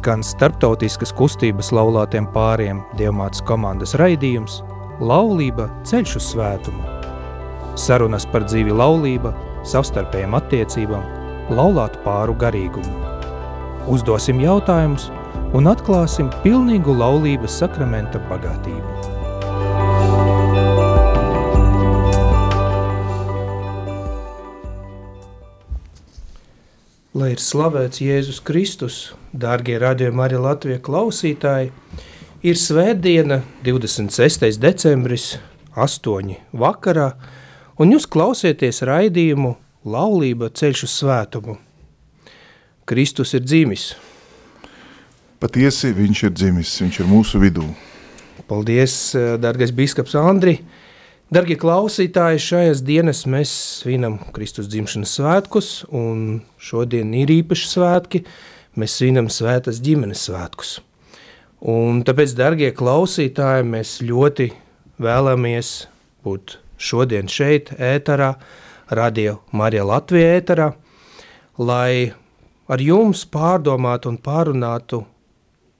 skan starptautiskas kustības laulātiem pāriem Dievmātes komandas raidījums Laulība ceļš uz svētumu. Sarunas par dzīvi laulība, savstarpējām attiecībām, laulātu pāru garīgumu. Uzdosim jautājumus un atklāsim pilnīgu laulības sakramenta bagātību. Lai ir slavēts Jēzus Kristus, dārgie radījumi arī Latvijas klausītāji, ir svētdiena, 26. decembris, 8. vakarā, un jūs klausieties raidījumu Laulība ceļš uz svētumu. Kristus ir dzimis. Patiesi viņš ir dzimis, viņš ir mūsu vidū. Paldies, dārgais bīskaps Andri, Dargie klausītāji, šajās dienas mēs svinam Kristus dzimšanas svētkus, un šodien ir īpaši svētki, mēs svinam svētas ģimenes svētkus. Un tāpēc, dargie klausītāji, mēs ļoti vēlamies būt šodien šeit, ēterā, Radio Marija Latvija ēterā, lai ar jums pārdomātu un pārunātu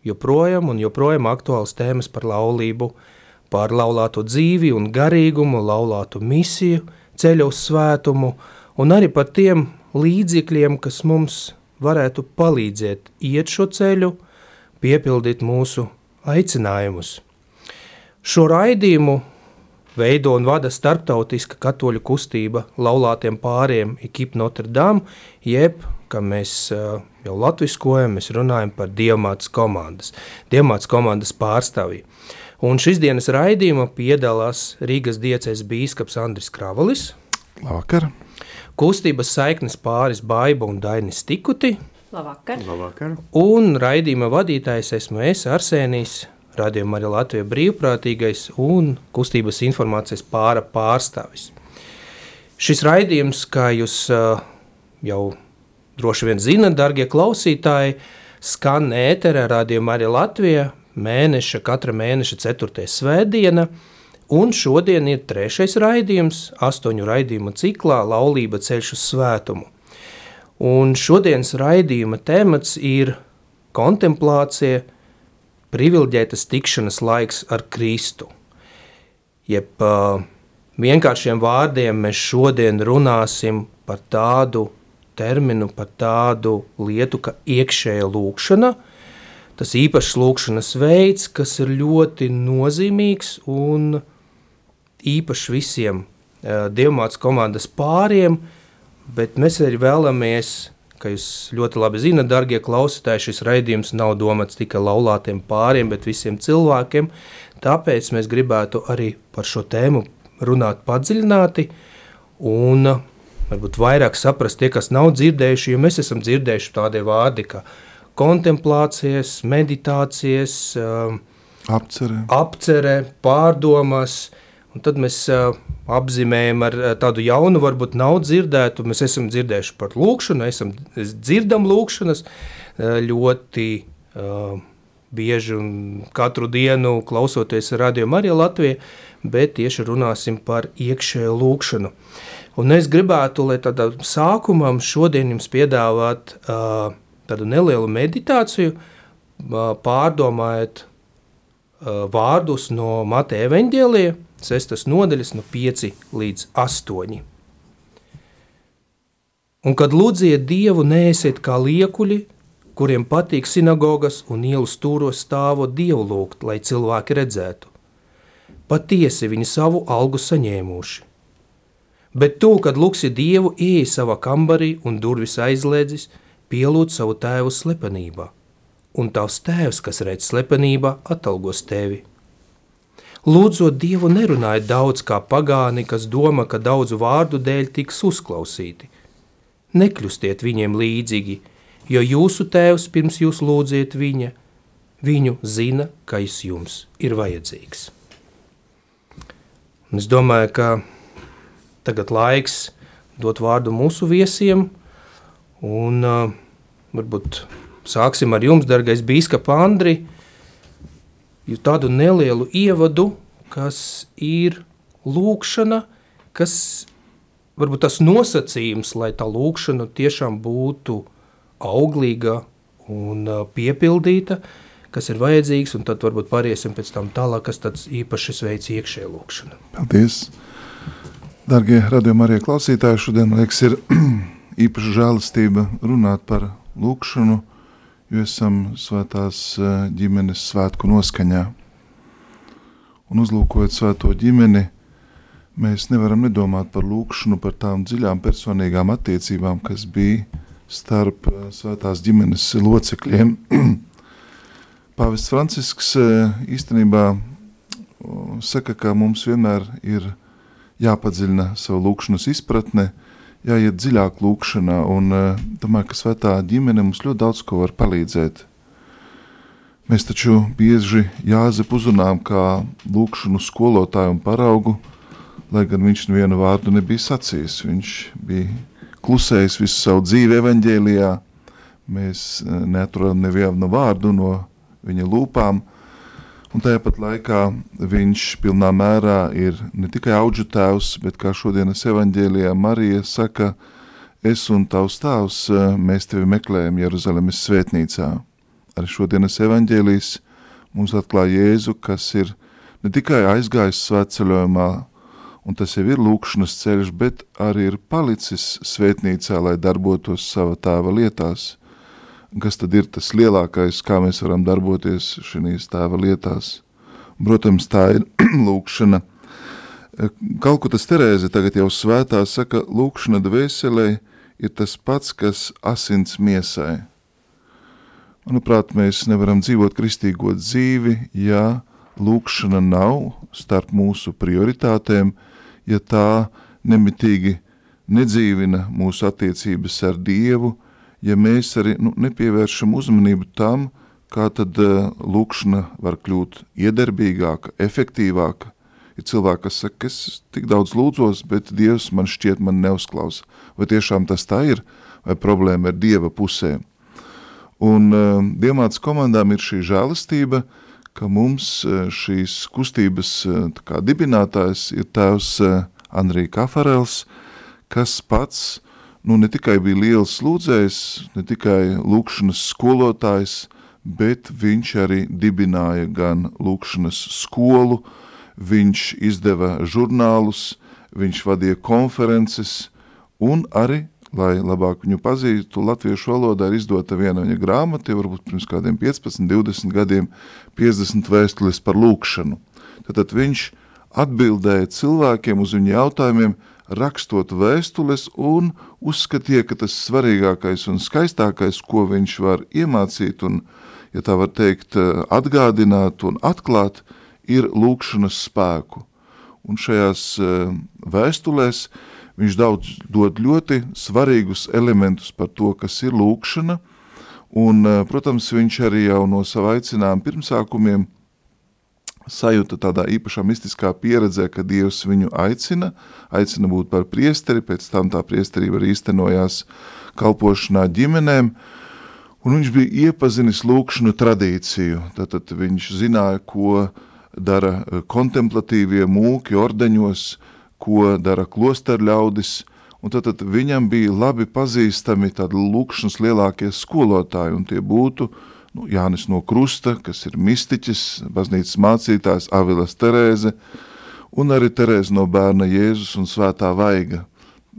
joprojām un joprojām aktuāls tēmas par laulību, par laulāto dzīvi un garīgumu, laulātu misiju, ceļu uz svētumu un arī par tiem līdzekļiem, kas mums varētu palīdzēt iet šo ceļu, piepildīt mūsu aicinājumus. Šo raidījumu veido un vada starptautiska katoļu kustība laulātiem pāriem Ekip Notre Dame, jeb, kā mēs jau latviskojam, mēs runājam par Dievmātes komandas, Dievmātes komandas pārstāvju. Un šīs dienas raidījumā piedalās Rīgas diecēs bīskaps Andris Kravalis. Labvakar. Kustības saiknes pāris Baiba un Dainis Tikuti. Labvakar. Labvakar. Un raidījuma vadītājs esmu es, Arsēnijs, radījuma arī Latvija brīvprātīgais un kustības informācijas pāra pārstāvis. Šis raidījums, kā jūs jau droši vien zinat, dargie klausītāji, skan ēterā radījuma arī Latvija mēneša, katra mēneša 4. svētdiena, un šodien ir trešais raidījums, astoņu raidījumu ciklā Laulība ceļš uz svētumu. Un šodienas raidījuma temats ir kontemplācija, privileģētas tikšanas laiks ar Kristu. Jeb uh, vienkāršiem vārdiem mēs šodien runāsim par tādu terminu, par tādu lietu, ka iekšēja lūkšana – tas īpašs lūkšanas veids, kas ir ļoti nozīmīgs un īpaši visiem dievmātes komandas pāriem, bet mēs arī vēlamies, ka jūs ļoti labi zinat, dargie klausītāji, šis raidījums nav domāts tikai laulātiem pāriem, bet visiem cilvēkiem, tāpēc mēs gribētu arī par šo tēmu runāt padziļināti un varbūt vairāk saprast tie, kas nav dzirdējuši, jo mēs esam dzirdējuši tādi vārdi, ka kontemplācijas, meditācijas, um, apcerē, apcerē pārdomas, un tad mēs uh, apzīmējam ar tādu jaunu, varbūt nav dzirdētu, mēs esam dzirdējuši par lūkšanu, esam dzirdam lūkšanas uh, ļoti uh, bieži un katru dienu klausoties radio Marija Latvija, bet tieši runāsim par iekšējo lūkšanu. Un es gribētu, lai tādā sākumam šodien jums piedāvāt uh, tādu nelielu meditāciju, pārdomājot vārdus no Mateja evaņģēlija, 6. nodaļas no 5 līdz 8. Un kad lūdziet Dievu, neesiet kā liekuļi, kuriem patīk sinagogas un ielu stūros stāvot Dievu lūgt, lai cilvēki redzētu. Patiesi viņi savu algu saņēmuši. Bet tu, kad lūksi Dievu, ieej savā kambarī un durvis aizliedzis, pielūdz savu tēvu slepenībā, un tavs tēvs, kas redz slepenībā, atalgos tevi. Lūdzot Dievu nerunāja daudz kā pagāni, kas doma, ka daudzu vārdu dēļ tiks uzklausīti. Nekļustiet viņiem līdzīgi, jo jūsu tēvs pirms jūs lūdziet viņa, viņu zina, kas jums ir vajadzīgs. Un es domāju, ka tagad laiks dot vārdu mūsu viesiem – Un uh, varbūt sāksim ar jums, dargais bīskapa Andri, tādu nelielu ievadu, kas ir lūkšana, kas varbūt tas nosacījums, lai tā lūkšana tiešām būtu auglīga un piepildīta, kas ir vajadzīgs, un tad varbūt pāriesim pēc tam tālāk, kas tāds īpašs veids iekšē lūkšana. Paldies! Dargie radījumi arī klausītāji, šodien, liekas, ir īpaša žēlastība runāt par lūkšanu, jo esam svētās uh, ģimenes svētku noskaņā. Un uzlūkojot svēto ģimeni, mēs nevaram nedomāt par lūkšanu, par tām dziļām personīgām attiecībām, kas bija starp eh, svētās ģimenes locekļiem. Pāvests Francisks eh, īstenībā saka, ka mums vienmēr ir jāpadziļina savu lūkšanas izpratne, jāiet dziļāk lūkšanā, un eh, domāju, ka svētā ģimene mums ļoti daudz ko var palīdzēt. Mēs taču bieži Jāzep uzrunām kā lūkšanu skolotāju un paraugu, lai gan viņš nevienu vārdu nebija sacījis. Viņš bija klusējis visu savu dzīvi evaņģēlijā. Mēs eh, neaturam nevienu vārdu no viņa lūpām, un tāpat laikā viņš pilnā mērā ir ne tikai auģu tēvs, bet kā šodienas evaņģēlijā Marija saka, es un tavs tēvs, eh, mēs tevi meklējam Jeruzalemes svētnīcā. Arī šodienas evaņģēlijas mums atklāja Jēzu, kas ir ne tikai aizgājis svētceļojumā, un tas jau ir lūkšanas ceļš, bet arī ir palicis svētnīcā, lai darbotos sava tēva lietās. Kas tad ir tas lielākais, kā mēs varam darboties šīs tēva lietās? Protams, tā ir lūkšana. Kalkutas Terēze tagad jau svētā saka, lūkšana dvēselē ir tas pats, kas asins miesai. Manuprāt, mēs nevaram dzīvot kristīgo dzīvi, ja lūkšana nav starp mūsu prioritātēm, ja tā nemitīgi nedzīvina mūsu attiecības ar Dievu, ja mēs arī nu, nepievēršam uzmanību tam, kā tad uh, lūkšana var kļūt iedarbīgāka, efektīvāka. Ir cilvēki, kas saka, es tik daudz lūdzos, bet Dievs man šķiet man neuzklausa. Vai tiešām tas tā ir, vai problēma ir Dieva pusē? Un uh, Diemāts komandām ir šī žēlastība, uh, ka mums e, šīs kustības e, kā dibinātājs ir tēvs e, Andrija Kafarels, kas pats nu, ne tikai bija liels lūdzējs, ne tikai lūkšanas skolotājs, bet viņš arī dibināja gan lūkšanas skolu, viņš izdeva žurnālus, viņš vadīja konferences un arī lai labāk viņu pazītu, latviešu valodā ir izdota viena viņa grāmata, varbūt pirms kādiem 15, 20 gadiem, 50 vēstules par lūkšanu. Tātad viņš atbildēja cilvēkiem uz viņu jautājumiem, rakstot vēstules un uzskatīja, ka tas svarīgākais un skaistākais, ko viņš var iemācīt un, ja tā var teikt, atgādināt un atklāt, ir lūkšanas spēku. Un šajās eh, vēstulēs Viņš daudz dod ļoti svarīgus elementus par to, kas ir lūkšana, un, eh, protams, viņš arī jau no sava aicinājuma pirmsākumiem sajūta tādā īpašā mistiskā pieredzē, ka Dievs viņu aicina, aicina būt par priesteri, pēc tam tā priesterība arī īstenojās kalpošanā ģimenēm, un viņš bija iepazinis lūkšanu tradīciju, tātad viņš zināja, ko dara kontemplatīvie mūki ordeņos, ko dara klosteru ļaudis, un tad, tad viņam bija labi pazīstami tādi lūkšanas lielākie skolotāji, un tie būtu nu, Jānis no Krusta, kas ir mistiķis, baznīcas mācītājs, Avilas Terēze, un arī Terēze no bērna Jēzus un Svētā Vaiga.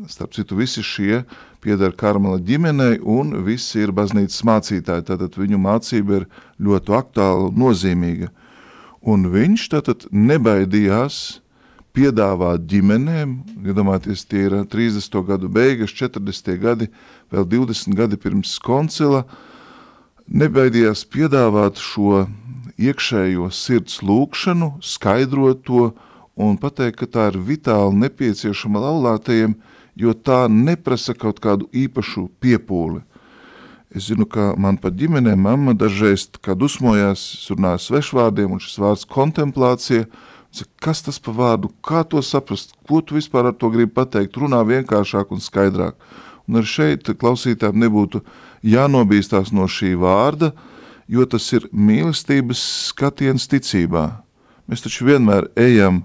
Starp citu, visi šie pieder Karmela ģimenei, un visi ir baznīcas mācītāji, tātad viņu mācība ir ļoti aktuāla un nozīmīga. Un viņš tātad nebaidījās piedāvāt ģimenēm, iedomājieties, tie ir 30. gadu beigas, 40. gadi, vēl 20 gadi pirms koncila, nebaidījās piedāvāt šo iekšējo sirds lūkšanu, skaidrot to un pateikt, ka tā ir vitāli nepieciešama laulātajiem, jo tā neprasa kaut kādu īpašu piepūli. Es zinu, ka man pat ģimenē mamma dažreiz kā dusmojās, runāja svešvārdiem, un šis vārds kontemplācija – Kas tas pa vārdu, kā to saprast, ko tu vispār ar to gribi pateikt, runā vienkāršāk un skaidrāk. Un ar šeit klausītājiem nebūtu jānobīstās no šī vārda, jo tas ir mīlestības skatiens ticībā. Mēs taču vienmēr ejam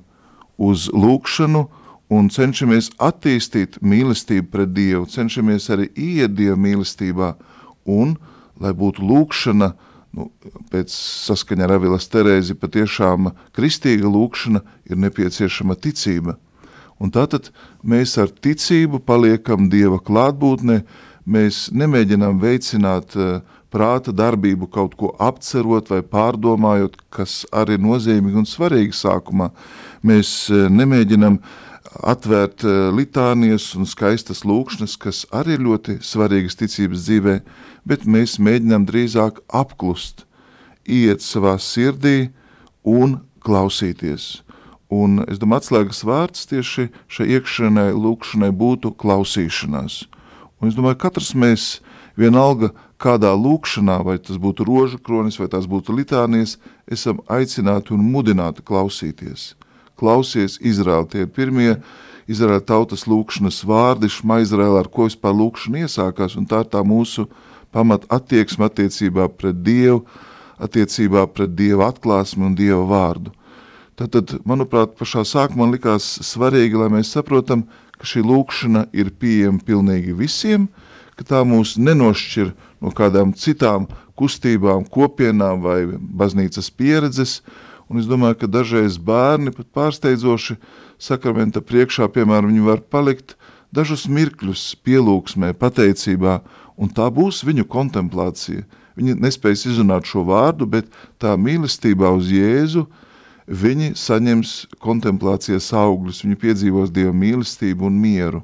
uz lūkšanu un cenšamies attīstīt mīlestību pret Dievu, cenšamies arī ieiet Dieva mīlestībā un lai būtu lūkšana, nu, pēc saskaņa ar Avilas Terēzi patiešām kristīga lūkšana ir nepieciešama ticība. Un tātad mēs ar ticību paliekam Dieva klātbūtnē, mēs nemēģinām veicināt uh, prāta darbību kaut ko apcerot vai pārdomājot, kas arī ir nozīmīgi un svarīgi sākumā. Mēs uh, nemēģinām atvērt uh, litānijas un skaistas lūkšanas, kas arī ir ļoti svarīgas ticības dzīvē, bet mēs mēģinām drīzāk apklust, iet savā sirdī un klausīties. Un es domāju, atslēgas vārds tieši šai iekšienai lūkšanai būtu klausīšanās. Un es domāju, katrs mēs vienalga kādā lūkšanā, vai tas būtu rožu kronis, vai tās būtu litānijas, esam aicināti un mudināti klausīties. Klausies Izraēl, tie ir pirmie Izraēla tautas lūkšanas vārdi, šma Izraēla, ar ko vispār lūkšana iesākās, un tā ir tā mūsu pamat attieksme attiecībā pret Dievu, attiecībā pret Dieva atklāsmi un Dieva vārdu. Tātad, manuprāt, pašā sākumā likās svarīgi, lai mēs saprotam, ka šī lūkšana ir pieejama pilnīgi visiem, ka tā mūs nenošķir no kādām citām kustībām, kopienām vai baznīcas pieredzes, un es domāju, ka dažreiz bērni pat pārsteidzoši sakramenta priekšā, piemēram, viņi var palikt dažus mirkļus pielūksmē, pateicībā, un tā būs viņu kontemplācija. Viņi nespējas izrunāt šo vārdu, bet tā mīlestībā uz Jēzu – viņi saņems kontemplācijas augļus, viņi piedzīvos Dieva mīlestību un mieru.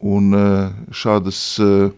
Un eh, šādas, eh,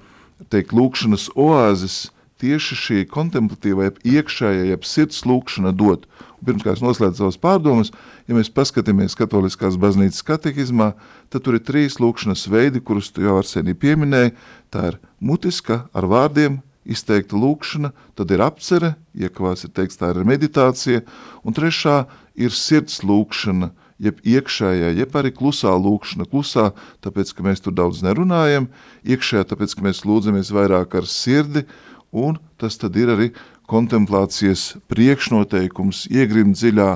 teikt, lūkšanas oāzes tieši šī kontemplatīvā, jeb iekšējā, jeb sirds lūkšana dot. Un pirms kā es noslēdzu savas pārdomas, ja mēs paskatāmies katoliskās baznīcas katehizmā, tad tur ir trīs lūkšanas veidi, kurus tu jau Arsenī pieminēji. Tā ir mutiska ar vārdiem, izteikta lūkšana, tad ir apcere, iekavās ir teikts, tā ir meditācija, un trešā ir sirds lūkšana, jeb iekšējā, jeb arī klusā lūkšana, klusā, tāpēc, ka mēs tur daudz nerunājam, iekšējā, tāpēc, ka mēs lūdzamies vairāk ar sirdi, un tas tad ir arī kontemplācijas priekšnoteikums, iegrimt dziļā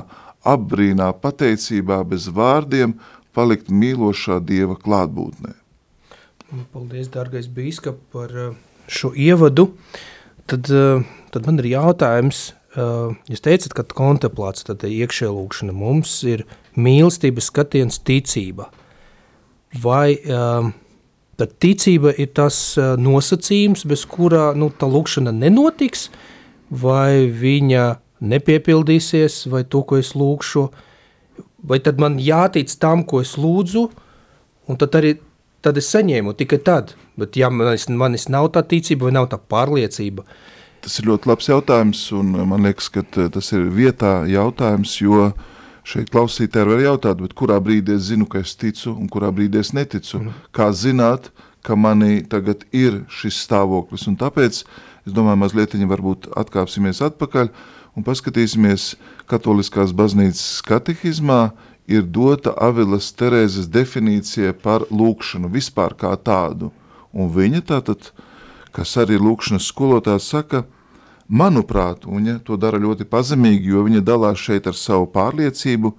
apbrīnā, pateicībā, bez vārdiem, palikt mīlošā Dieva klātbūtnē. Paldies, dārgais bīskap, par uh, šo ievadu, tad, eh, tad man ir jautājums, eh, jūs teicat, ka kontemplācija, tad iekšē lūkšana mums ir mīlestības skatiens ticība. Vai eh, tad ticība ir tas nosacījums, bez kurā nu, tā lūkšana nenotiks, vai viņa nepiepildīsies, vai to, ko es lūkšu, vai tad man jātic tam, ko es lūdzu, un tad arī tad es saņēmu tikai tad. Bet ja manis, manis nav tā ticība vai nav tā pārliecība, Tas ir ļoti labs jautājums, un man liekas, ka tas ir vietā jautājums, jo šeit klausītāji var jautāt, kurā brīdī es zinu, ka es ticu, un kurā brīdī es neticu. Mm. Kā zināt, ka manī tagad ir šis stāvoklis, un tāpēc, es domāju, mazliet varbūt atkāpsimies atpakaļ un paskatīsimies katoliskās baznīcas katehizmā, ir dota Avilas Terēzes definīcija par lūkšanu vispār kā tādu. Un viņa tātad, kas arī lūkšanas skolotājs saka, manuprāt, un viņa to dara ļoti pazemīgi, jo viņa dalās šeit ar savu pārliecību,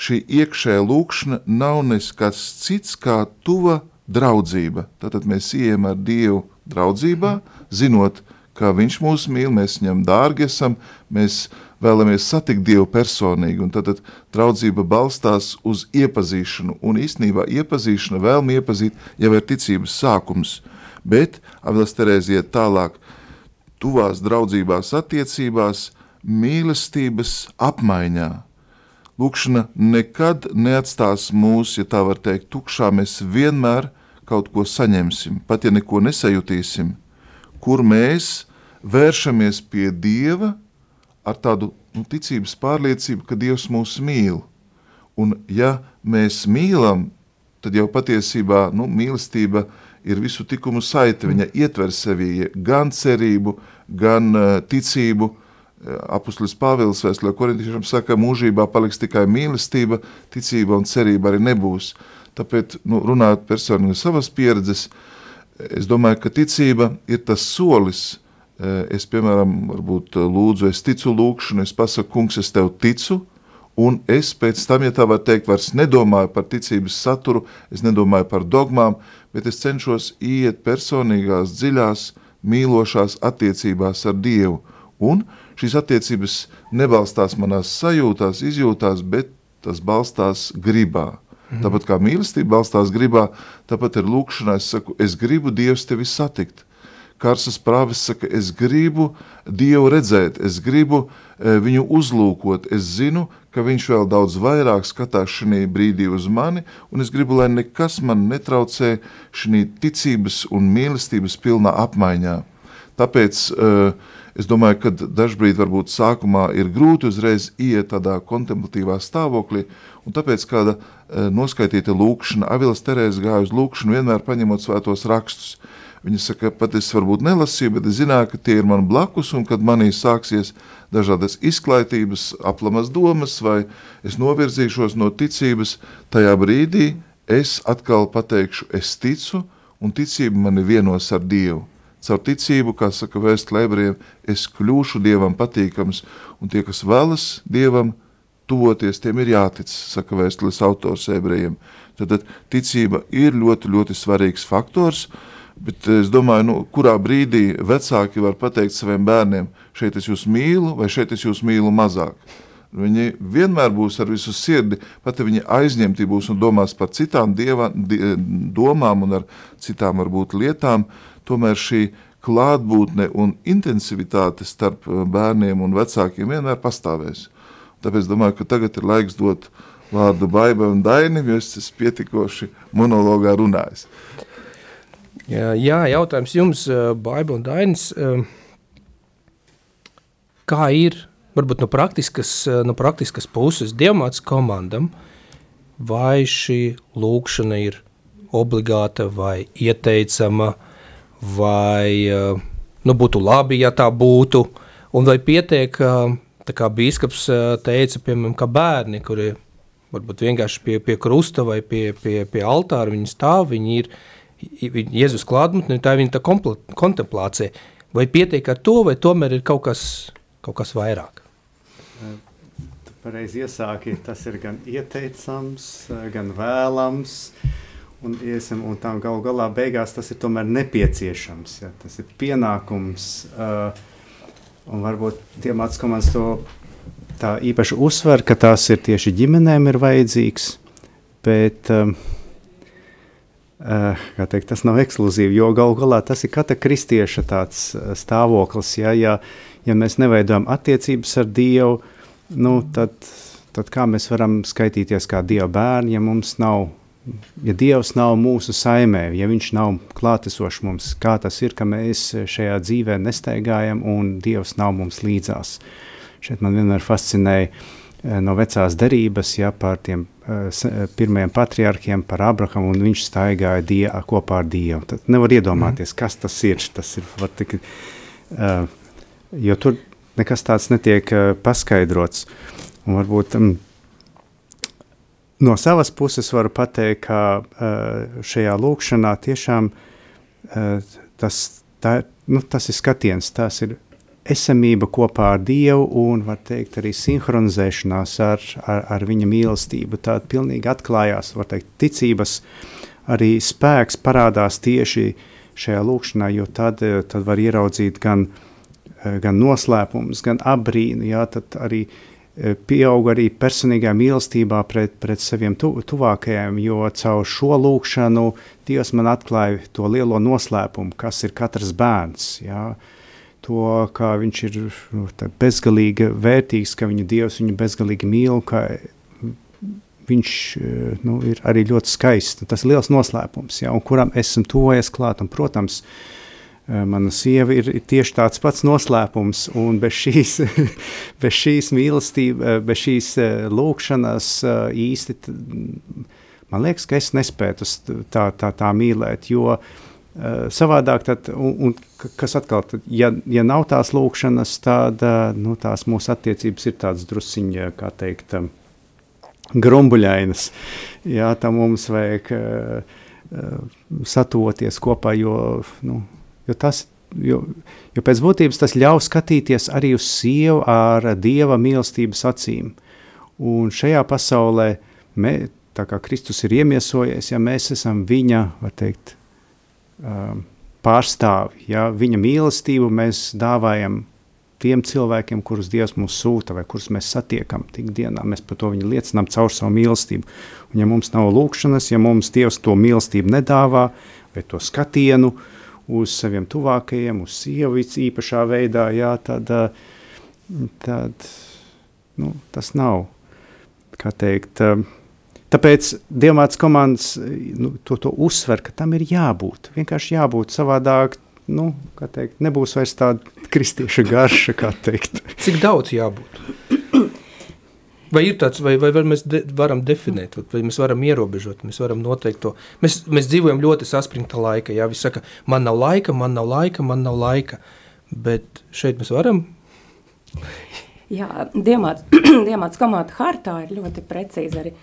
šī iekšējā lūkšana nav neskats cits kā tuva draudzība. Tātad mēs ejam ar Dievu draudzībā, zinot, ka Viņš mūs mīl, mēs viņam dārgi esam, mēs vēlamies satikt Dievu personīgi, un tad, draudzība balstās uz iepazīšanu, un īstenībā iepazīšana, vēlmi iepazīt, jau ir ticības sākums, bet Avils Terēzija tālāk tuvās draudzībās attiecībās, mīlestības apmaiņā. Lūkšana nekad neatstās mūs, ja tā var teikt, tukšā, mēs vienmēr kaut ko saņemsim, pat ja neko nesajutīsim, kur mēs vēršamies pie Dieva, ar tādu nu, ticības pārliecību, ka Dievs mūs mīl. Un ja mēs mīlam, tad jau patiesībā nu, mīlestība ir visu tikumu saite. Viņa ietver sevī gan cerību, gan uh, ticību. Apustulis Pāvils vēstulē korintiešiem saka, mūžībā paliks tikai mīlestība, ticība un cerība arī nebūs. Tāpēc, nu, runājot personīgi savas pieredzes, es domāju, ka ticība ir tas solis, uh, Eh, es, piemēram, varbūt eh, lūdzu, es ticu lūkšanu, es pasaku, kungs, es tev ticu, un es pēc tam, ja tā var teikt, vairs nedomāju par ticības saturu, es nedomāju par dogmām, bet es cenšos iet personīgās, dziļās, mīlošās attiecībās ar Dievu. Un šīs attiecības nebalstās manās sajūtās, izjūtās, bet tas balstās gribā. Mhm. Tāpat kā mīlestība balstās gribā, tāpat ir lūkšanā. Es saku, es gribu Dievs tevi satikt. Karsas prāvis saka, es gribu Dievu redzēt, es gribu e, viņu uzlūkot. Es zinu, ka viņš vēl daudz vairāk skatās šajā brīdī uz mani, un es gribu, lai nekas man netraucē šī ticības un mīlestības pilnā apmaiņā. Tāpēc uh, es domāju, ka dažkārt varbūt sākumā ir grūti uzreiz iet tādā kontemplatīvā stāvoklī, un tāpēc kāda uh, noskaitīta lūkšana, Avilas Terēze gāja uz lūkšanu vienmēr paņemot svētos rakstus. Viņa saka, pat es varbūt nelasīju, bet es zināju, ka tie ir man blakus, un kad manī sāksies dažādas izklaidības, aplamas domas, vai es novirzīšos no ticības, tajā brīdī es atkal pateikšu, es ticu, un ticība mani vienos ar Dievu. Caur ticību, kā saka vēstule ebrejiem, es kļūšu Dievam patīkams, un tie, kas vēlas Dievam tuvoties, tiem ir jātic, saka vēstules autors ebrejiem. Tad, ticība ir ļoti, ļoti svarīgs faktors, bet es domāju, nu, kurā brīdī vecāki var pateikt saviem bērniem, šeit es jūs mīlu, vai šeit es jūs mīlu mazāk. Viņi vienmēr būs ar visu sirdi, pat ja viņi aizņemti būs un domās par citām dieva, di, domām un ar citām varbūt lietām, tomēr šī klātbūtne un intensivitāte starp eh, bērniem un vecākiem vienmēr pastāvēs. Tāpēc domāju, ka tagad ir laiks dot vārdu Baibai un Dainim, jo es esmu pietikoši monologā runājis. Jā, jautājums jums, eh, Baiba un Dainis, eh, kā ir, varbūt no praktiskas, no praktiskas puses, diamāts komandam, vai šī lūkšana ir obligāta vai ieteicama, vai eh, nu, būtu labi, ja tā būtu, un vai pietiek, eh, tā kā bīskaps eh, teica, piemēram, ka bērni, kuri varbūt vienkārši pie, pie krusta vai pie, pie, pie altāra viņi stāv, viņi ir viņi, Jēzus klātbūtne, tā ir viņa tā kontemplācija. Vai pietiek ar to, vai tomēr ir kaut kas, kaut kas vairāk? Pareizi iesāki, tas ir gan ieteicams, gan vēlams. Un, iesim, un tam galu galā beigās tas ir tomēr nepieciešams. Ja? Tas ir pienākums. Uh, un varbūt tie mācīs komandas to tā īpaši uzsver, ka tās ir tieši ģimenēm ir vajadzīgs, bet uh, teikt, tas nav ekskluzīvi, jo galu galā tas ir katra kristieša uh, stāvoklis. Ja, ja, ja mēs neveidojam attiecības ar Dievu, nu, tad, tad kā mēs varam skaitīties kā Dieva bērni, ja mums nav ja Dievs nav mūsu saimē, ja Viņš nav klātesošs mums, kā tas ir, ka mēs šajā dzīvē nestaigājam un Dievs nav mums līdzās. Šeit man vienmēr fascinēja eh, no vecās derības, ja par tiem pirmajiem patriarkiem, par Abrahamu, un viņš staigāja die, kopā ar Dievu. Tad nevar iedomāties, kas tas ir. Tas ir var, tik, uh, jo tur nekas tāds netiek uh, paskaidrots. Un varbūt um, no savas puses varu pateikt, ka uh, šajā lūkšanā tiešām uh, tas, tā, nu, tas ir skatiens, tas ir esamība kopā ar Dievu un, var teikt, arī sinhronizēšanās ar, ar, ar viņa mīlestību. Tā pilnīgi atklājās, var teikt, ticības arī spēks parādās tieši šajā lūkšanā, jo tad, tad var ieraudzīt gan, gan noslēpumus, gan abrīnu, jā, tad arī uh, Eh, pieaug arī personīgā mīlestībā pret, pret saviem tu, tuvākajiem, jo caur šo lūkšanu Dievs man atklāja to lielo noslēpumu, kas ir katrs bērns. Jā. To, kā viņš ir nu, bezgalīgi vērtīgs, ka viņa Dievs viņu bezgalīgi mīl, ka viņš nu, ir arī ļoti skaists. Tas ir liels noslēpums, jā, un kuram esam tuvojies klāt. Un, protams, uh, Eh, mana sieva ir, tieši tāds pats noslēpums, un bez šīs, bez šīs mīlestības, eh, bez šīs eh, lūkšanas īsti, man liekas, ka es nespētu tā, tā, tā mīlēt, jo savādāk, tad, un, un kas atkal, tad, ja, ja nav tās lūkšanas, tad nu, tās mūsu attiecības ir tādas drusciņa, kā teikt, grumbuļainas. Jā, tam mums vajag satoties kopā, jo, nu, Jo, tas, jo, jo pēc būtības tas ļauj skatīties arī uz sievu ar dieva mīlestības acīm. Un šajā pasaulē, mē, tā kā Kristus ir iemiesojies, ja mēs esam viņa, var teikt, pārstāvi. Ja? Viņa mīlestību mēs dāvājam tiem cilvēkiem, kurus Dievs mums sūta vai kurus mēs satiekam ikdienā. Mēs par to viņu liecinām caur savu mīlestību. Un ja mums nav lūkšanas, ja mums Dievs to mīlestību nedāvā vai to skatienu uz saviem tuvākajiem, uz sievu īpašā veidā, jā, tad, tad nu, tas nav, kā teikt, Tāpēc Dievmātes komandas nu, to, to uzsver, ka tam ir jābūt. Vienkārši jābūt savādāk. Nu, teikt, nebūs vairs tāda kristieša garša, kā teikt. Cik daudz jābūt? Vai ir tāds, vai, vai, vai mēs de, varam definēt, vai mēs varam ierobežot, mēs varam noteikt to. Mēs, mēs dzīvojam ļoti saspringta laika. Jā, viss saka, man nav laika, man nav laika, man nav laika. Bet šeit mēs varam. Jā, Diemāts komāta hartā ir ļoti precīzi arī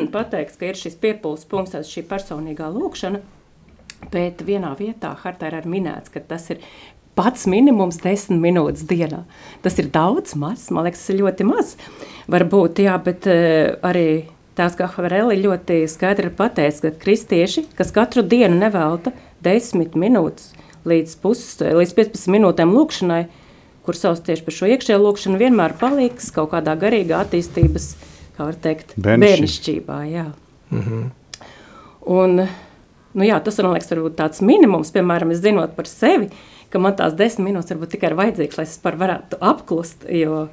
pateikts, ka ir šis piepūles punkts, šī personīgā lūkšana, bet vienā vietā hartā ir minēts, ka tas ir pats minimums desmit minūtes dienā. Tas ir daudz maz, man liekas, tas ir ļoti maz. Varbūt, jā, bet uh, arī tās, kā Havareli ļoti skaidri ir pateicis, ka kristieši, kas katru dienu nevelta desmit minūtes līdz, pus, līdz 15 minūtēm lūkšanai, kur savs tieši par šo iekšējo lūkšanu vienmēr paliks kaut kādā garīgā attīstības uh, kā var teikt, bērnišķībā. Jā. Mm -hmm. Un, nu jā, tas man liekas, varbūt tāds minimums, piemēram, zinot par sevi, ka man tās desmit minūtes varbūt tikai ir vajadzīgas, lai es varētu apklust, jo,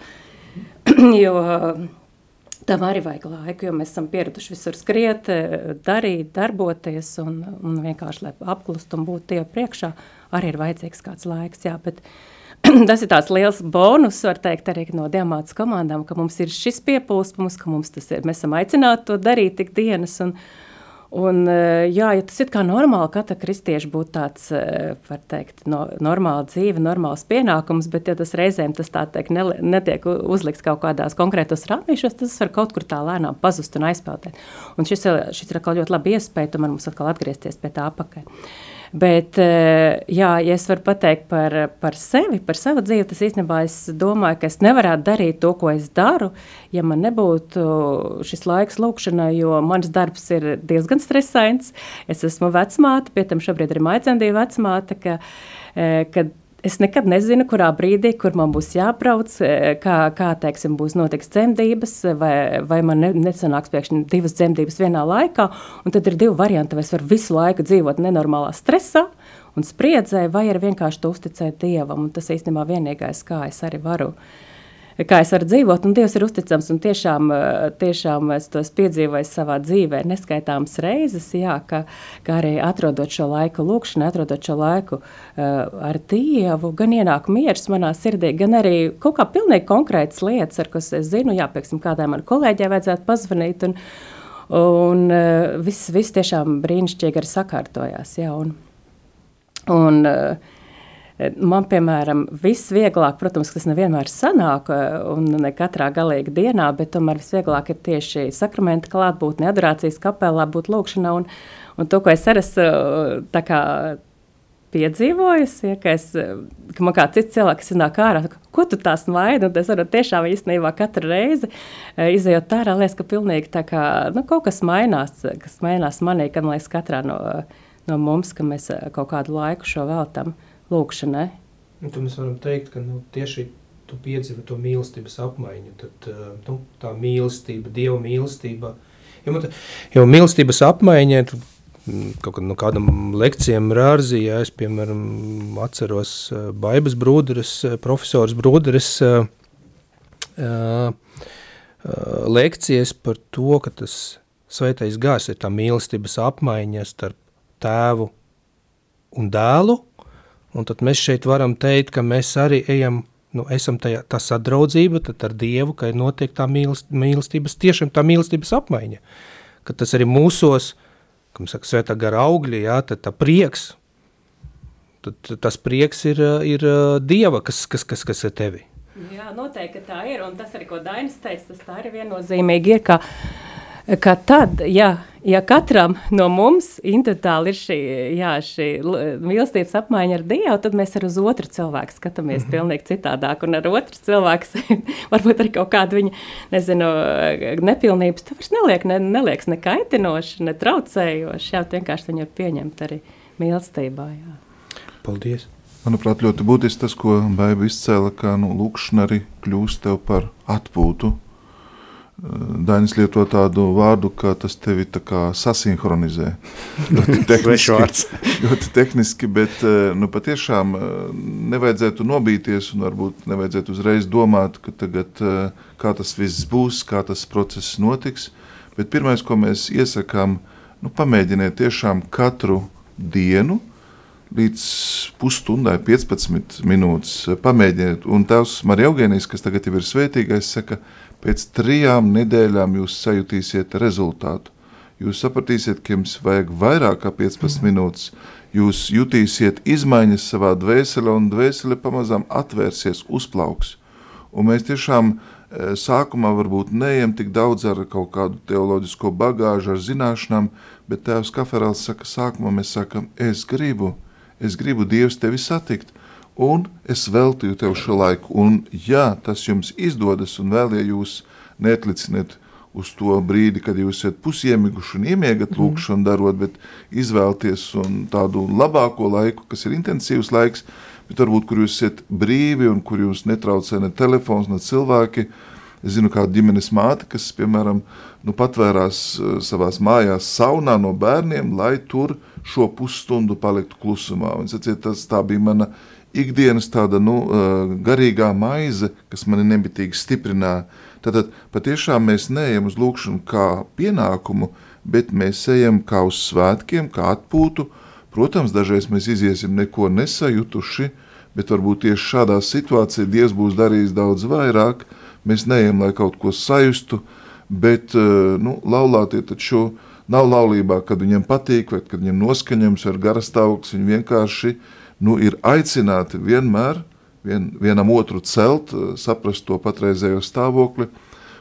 jo tam arī vajag laiku, jo mēs esam pieraduši visur skriet, darīt, darboties un, un vienkārši, lai apklust un būtu tie priekšā, arī ir vajadzīgs kāds laiks, jā, bet, uh, tas ir tāds liels bonus, var teikt, arī no diamātas komandām, ka mums ir šis piepūspums, ka mums tas ir, mēs esam aicināti to darīt tik dienas, un, un eh, jā, ja tas ir kā normāli, katra kristieša būtu tāds, eh, var teikt, no, normāla dzīve, normāls pienākums, bet ja tas reizēm tas tā teikt, ne, netiek uzlikts kaut kādās konkrētos rāmīšos, tas var kaut kur tā lēnām pazust un aizpeldēt. Un šis, šis ir ļoti labi iespēja, tomēr mums atkal atgriezties pie tā apakai. Bet, eh, jā, ja es varu pateikt par, par sevi, par savu dzīvi, tas īstenībā es domāju, ka es nevarētu darīt to, ko es daru, ja man nebūtu šis laiks lūkšanai, jo mans darbs ir diezgan stresains. Es esmu vecmāte, pie tam šobrīd ir maicendīja vecmāte, ka, eh, kad Es nekad nezinu, kurā brīdī, kur man būs jābrauc, e, kā, kā teiksim, būs notiks dzemdības, vai, vai man ne, nesanāks pēkšņi divas dzemdības vienā laikā. Tad ir divi varianti. Vai es varu visu laiku dzīvot nenormālā stresā un spriedzē, vai arī vienkārši uzticēt Dievam. Un tas īstenībā vienīgais, kā es arī varu uh, kā es varu dzīvot, un Dievs ir uzticams, un tiešām, eh, tiešām es tos piedzīvoju savā dzīvē neskaitāmas reizes, jā, ka, ka arī atrodot šo laiku lūkšanai, atrodot šo laiku uh, ar Dievu, gan ienāk miers manā sirdī, gan arī kaut kā pilnīgi konkrētas lietas, ar kas es zinu, jā, pieksim, kādai man kolēģē vajadzētu pazvanīt, un, un uh, viss, viss tiešām brīnišķīgi arī sakārtojās, jā, un, un uh, Man, piemēram, viss vieglāk, protams, tas nevienmēr sanāk un ne katrā galīga dienā, bet tomēr visvieglāk ir tieši sakramenta klātbūtne, adorācijas kapelā, būt lūkšanā un, un to, ko es arī esmu kā piedzīvojusi, ja, ka, es, ka man kā cits cilvēks iznāk ārā, ko tu tās maini, un es varu tiešām īstenībā katru reizi izējot ārā, liekas, ka pilnīgi tā kā, nu, kaut kas mainās, kas mainās manī, kad man liekas katrā no, no mums, ka mēs kaut kādu laiku šo veltam. Uh, lūkšanai. Un tad mēs varam teikt, ka nu, tieši tu piedzīvo to mīlestības apmaiņu, tad eh, nu, tā mīlestība, Dieva mīlestība, jo, man, jo mīlestības apmaiņa, tu, mm, kaut kad no kādam lekcijam rārzī, ja es, piemēram, atceros uh, Baibas brūderes, uh, profesors brūderes uh, uh, lekcijas par to, ka tas svētais gārs ir tā mīlestības apmaiņa starp tēvu un dēlu, Un tad mēs šeit varam teikt, ka mēs arī ejam, nu, esam tajā, tā sadraudzība ar Dievu, ka ir notiek tā mīlest, mīlestības, tiešām tā mīlestības apmaiņa. Ka tas arī mūsos, kā mēs saka, svētā gara augļi, jā, tad tā prieks, tad tas prieks ir, ir Dieva, kas, kas, kas, kas ir tevi. Jā, noteikti tā ir, un tas arī, ko Dainis teica, tas tā arī viennozīmīgi ir, ka ka tad, ja, ja katram no mums individuāli ir šī, jā, šī mīlestības apmaiņa ar Dievu, tad mēs ar uz otru cilvēku skatāmies mm -hmm. pilnīgi citādāk, un ar otru cilvēku varbūt arī kaut kādu viņa, nezinu, nepilnības, tu vairs neliek, ne, neliekas ne kaitinoši, ne traucējoši, jā, vienkārši viņu var pieņemt arī mīlestībā, jā. Paldies! Manuprāt, ļoti būtiski tas, ko Baiba izcēla, ka nu, lūkšana arī kļūst tev par atpūtu. Dainis lieto tādu vārdu, ka tas tevi sasinhronizē. Ļoti tehniski, ļoti tehniski, bet nu, patiešām nevajadzētu nobīties un varbūt nevajadzētu uzreiz domāt, ka tagad, kā tas viss būs, kā tas process notiks. Bet pirmais, ko mēs iesakām, nu, pamēģiniet tiešām katru dienu līdz pusstundai, 15 minūtes pamēģiniet. Un tēvs Marija Eugēnijas, kas tagad ir svētīgais, saka, pēc trijām nedēļām jūs sajutīsiet rezultātu. Jūs sapratīsiet, ka jums vajag vairāk kā 15 minūtes. Jūs jutīsiet izmaiņas savā dvēselē, un dvēsele pamazām atvērsies, uzplauks. Un mēs tiešām e, sākumā varbūt neejam tik daudz ar kaut kādu teoloģisko bagāžu, ar zināšanām, bet tēvs Kaferāls saka, sākumā mēs sakam, es gribu, es gribu Dievs tevi satikt, un es veltīju tev šo laiku. Un ja tas jums izdodas, un vēl ja jūs neatliciniet uz to brīdi, kad jūs esat pusiemiguši un iemiegat mhm. lūkšanu darot, bet izvēlties tādu labāko laiku, kas ir intensīvs laiks, bet varbūt, kur jūs esat brīvi un kur jūs netraucē ne telefons, ne cilvēki. Es zinu kādu ģimenes māti, kas, piemēram, nu, patvērās uh, savās mājās saunā no bērniem, lai tur šo pusstundu paliktu klusumā. Un, saciet, tas, bija mana ikdienas tāda nu, garīgā maize, kas mani nebitīgi stiprināja. Tātad patiešām mēs neejam uz lūkšanu kā pienākumu, bet mēs ejam kā uz svētkiem, kā atpūtu. Protams, dažreiz mēs iziesim neko nesajutuši, bet varbūt tieši šādā situācijā Dievs būs darījis daudz vairāk. Mēs neejam, lai kaut ko sajustu, bet nu, laulātie taču nav laulībā, kad viņiem patīk, vai kad viņiem noskaņojums vai garas stāvoklis. Viņi vienkārši nu, ir aicināti vienmēr vien, vienam otru celt, eh, saprast to patreizējo stāvokli.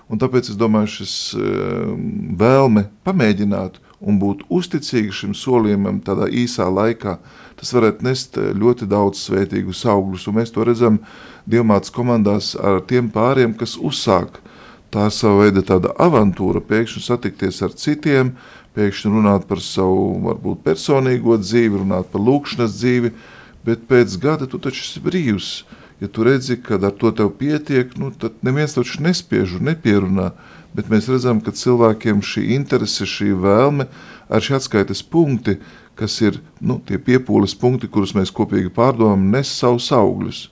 Un tāpēc es domāju, šis eh, vēlme pamēģināt un būt uzticīgi šim solījumam tādā īsā laikā, tas varētu nest eh, ļoti daudz svētīgus augļus. Un mēs to redzam dievmātas komandās ar tiem pāriem, kas uzsāk. Tā sava veida tāda avantūra, pēkšņi satikties ar citiem, pēkšņi runāt par savu varbūt personīgo dzīvi, runāt par lūkšanas dzīvi, bet pēc gada tu taču esi brīvs. Ja tu redzi, ka ar to tev pietiek, nu, tad neviens taču nespiež un nepierunā, bet mēs redzam, ka cilvēkiem šī interese, šī vēlme, ar šī atskaites punkti, kas ir nu, tie piepūles punkti, kurus mēs kopīgi pārdomājam, nes savus augļus.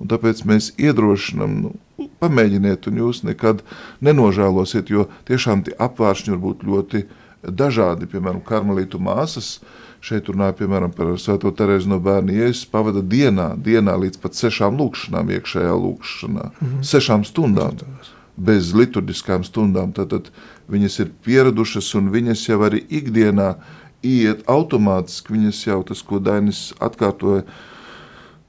Un tāpēc mēs iedrošinām, nu, pamēģiniet, un jūs nekad nenožēlosiet, jo tiešām tie apvāršņi var būt ļoti dažādi. Piemēram, karmelītu māsas, uh, Šeit runāja piemēram par Svēto Terēzi no bērna Jēzus pavada dienā, dienā līdz pat sešām lūkšanām iekšējā lūkšanā, mm -hmm. sešām stundām, bez liturģiskām stundām. Tad, tad viņas ir pieradušas un viņas jau arī ikdienā iet automātiski, viņas jau tas, ko Dainis atkārtoja,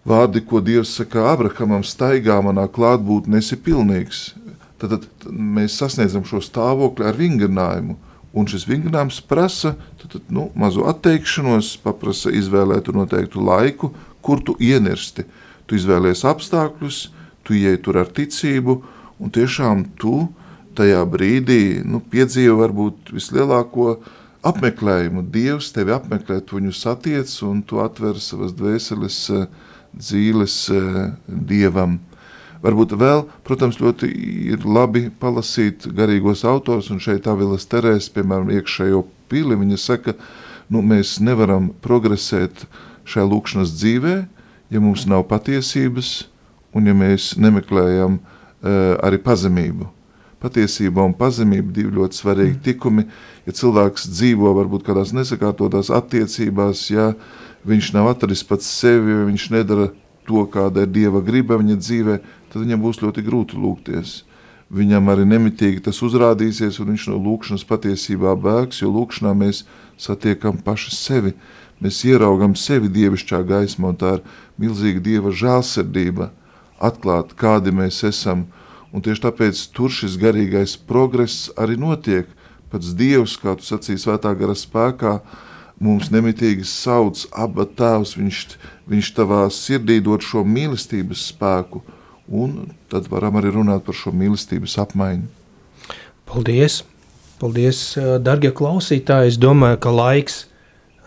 vārdi, ko Dievs saka Abrahamam, staigā manā klātbūtnē, esi pilnīgs. Tad, tad mēs sasniedzam šo stāvokli ar vingrinājumu, Un šis vingrinājums prasa tad, tad, nu, mazu atteikšanos, paprasa izvēlēt noteiktu laiku, kur tu ienirsti. Tu izvēlējies apstākļus, tu ieej tur ar ticību, un tiešām tu tajā brīdī nu, piedzīvo varbūt vislielāko apmeklējumu. Dievs tevi apmeklē, tu viņu satiec, un tu atver savas dvēseles eh, dzīves eh, Dievam. Varbūt vēl, protams, ļoti ir labi palasīt garīgos autors, un šeit Avilas Terēs, piemēram, iekšējo pili, viņa saka, nu, mēs nevaram progresēt šajā lūkšanas dzīvē, ja mums nav patiesības, un ja mēs nemeklējam uh, arī pazemību. Patiesība un pazemība divi ļoti svarīgi mm. tikumi. Ja cilvēks dzīvo varbūt kādās nesakārtotās attiecībās, ja viņš nav atradis pats sevi, ja viņš nedara to, kāda ir Dieva griba viņa dzīvē, tad viņam būs ļoti grūti lūgties. Viņam arī nemitīgi tas uzrādīsies, un viņš no lūkšanas patiesībā bēgs, jo lūkšanā mēs satiekam paši sevi. Mēs ieraugam sevi dievišķā gaismā, un tā ir milzīga dieva žēlsirdība atklāt, kādi mēs esam. Un tieši tāpēc tur šis garīgais progress arī notiek. Pats Dievs, kā tu sacīji, svētā gara spēkā, mums nemitīgi sauc, aba tēvs, viņš, viņš tavā sirdī dod šo mīlestības spēku, un tad varam arī runāt par šo mīlestības apmaiņu. Paldies! Paldies, darbie klausītāji! Es domāju, ka laiks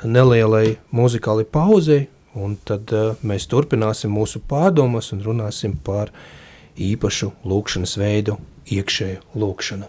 nelielai muzikālai pauzei, Un tad mēs turpināsim mūsu pārdomas un runāsim par īpašu lūkšanas veidu, iekšēju lūkšanu.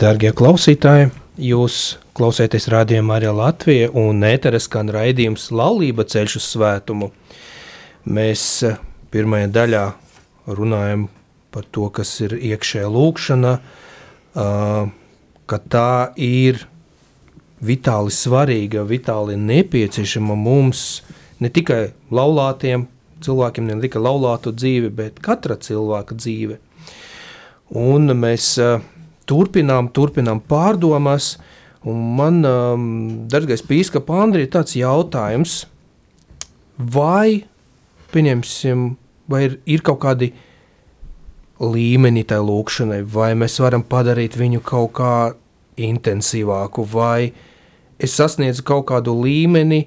Dargie klausītāji, jūs klausāties rādījumā arī Latvija un ēteres skan raidījums Laulība ceļš uz svētumu. Mēs eh, pirmajā daļā runājam par to, kas ir iekšējā lūkšana, ka tā ir vitāli svarīga, vitāli nepieciešama mums ne tikai laulātiem cilvēkiem, ne tikai laulātu dzīve, bet katra cilvēka dzīve. Un mēs turpinām, turpinām pārdomas. Un man, um, darbais pīskapa Andri, ir tāds jautājums, vai, pieņemsim, vai ir, ir kaut kādi līmeni tai lūkšanai, vai mēs varam padarīt viņu kaut kā intensīvāku, vai es sasniedzu kaut kādu līmeni,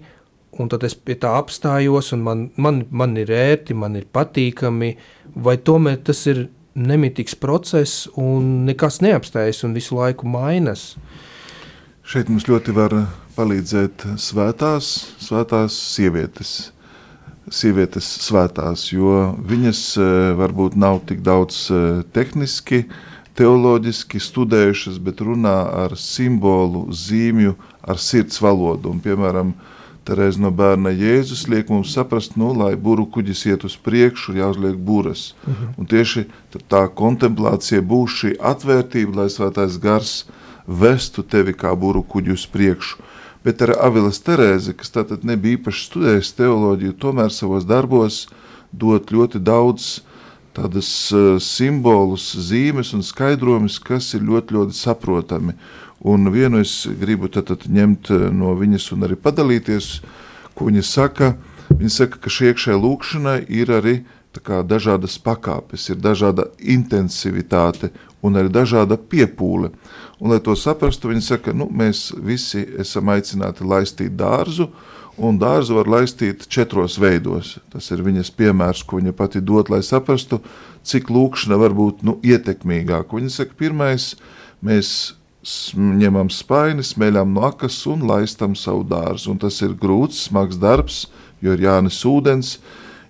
un tad es pie tā apstājos, un man, man, man ir ērti, man ir patīkami, vai tomēr tas ir nemitīgs process un nekas neapstājas un visu laiku mainas. Šeit mums ļoti var palīdzēt svētās, svētās sievietes. Sievietes svētās, jo viņas e, varbūt nav tik daudz e, tehniski, teoloģiski studējušas, bet runā ar simbolu, zīmju, ar sirds valodu. Un, piemēram, Terēz no bērna Jēzus liek mums saprast, nu, lai kuģis iet uz priekšu, jāuzliek buras. Uh mhm. -huh. Un tieši tā kontemplācija būs šī atvērtība, lai svētais gars vestu tevi kā kuģi uz priekšu. Bet ar Avilas Terēzi, kas tātad nebija īpaši studējis teoloģiju, tomēr savos darbos dot ļoti daudz tādas uh, simbolus, zīmes un skaidrojumus, kas ir ļoti, ļoti saprotami. Un vienu es gribu tad, tad ņemt no viņas un arī padalīties, ko viņa saka. Viņa saka, ka šī iekšējā lūkšanai ir arī kā, dažādas pakāpes, ir dažāda intensivitāte un arī dažāda piepūle. Un, lai to saprastu, viņi saka, nu, mēs visi esam aicināti laistīt dārzu, un dārzu var laistīt četros veidos. Tas ir viņas piemērs, ko viņa pati dod, lai saprastu, cik lūkšana var būt nu, ietekmīgāka. Viņa saka, pirmais, mēs ņemam spaini, smeļam no akas un laistam savu dārzu. Un tas ir grūts, smags darbs, jo ir jānes ūdens,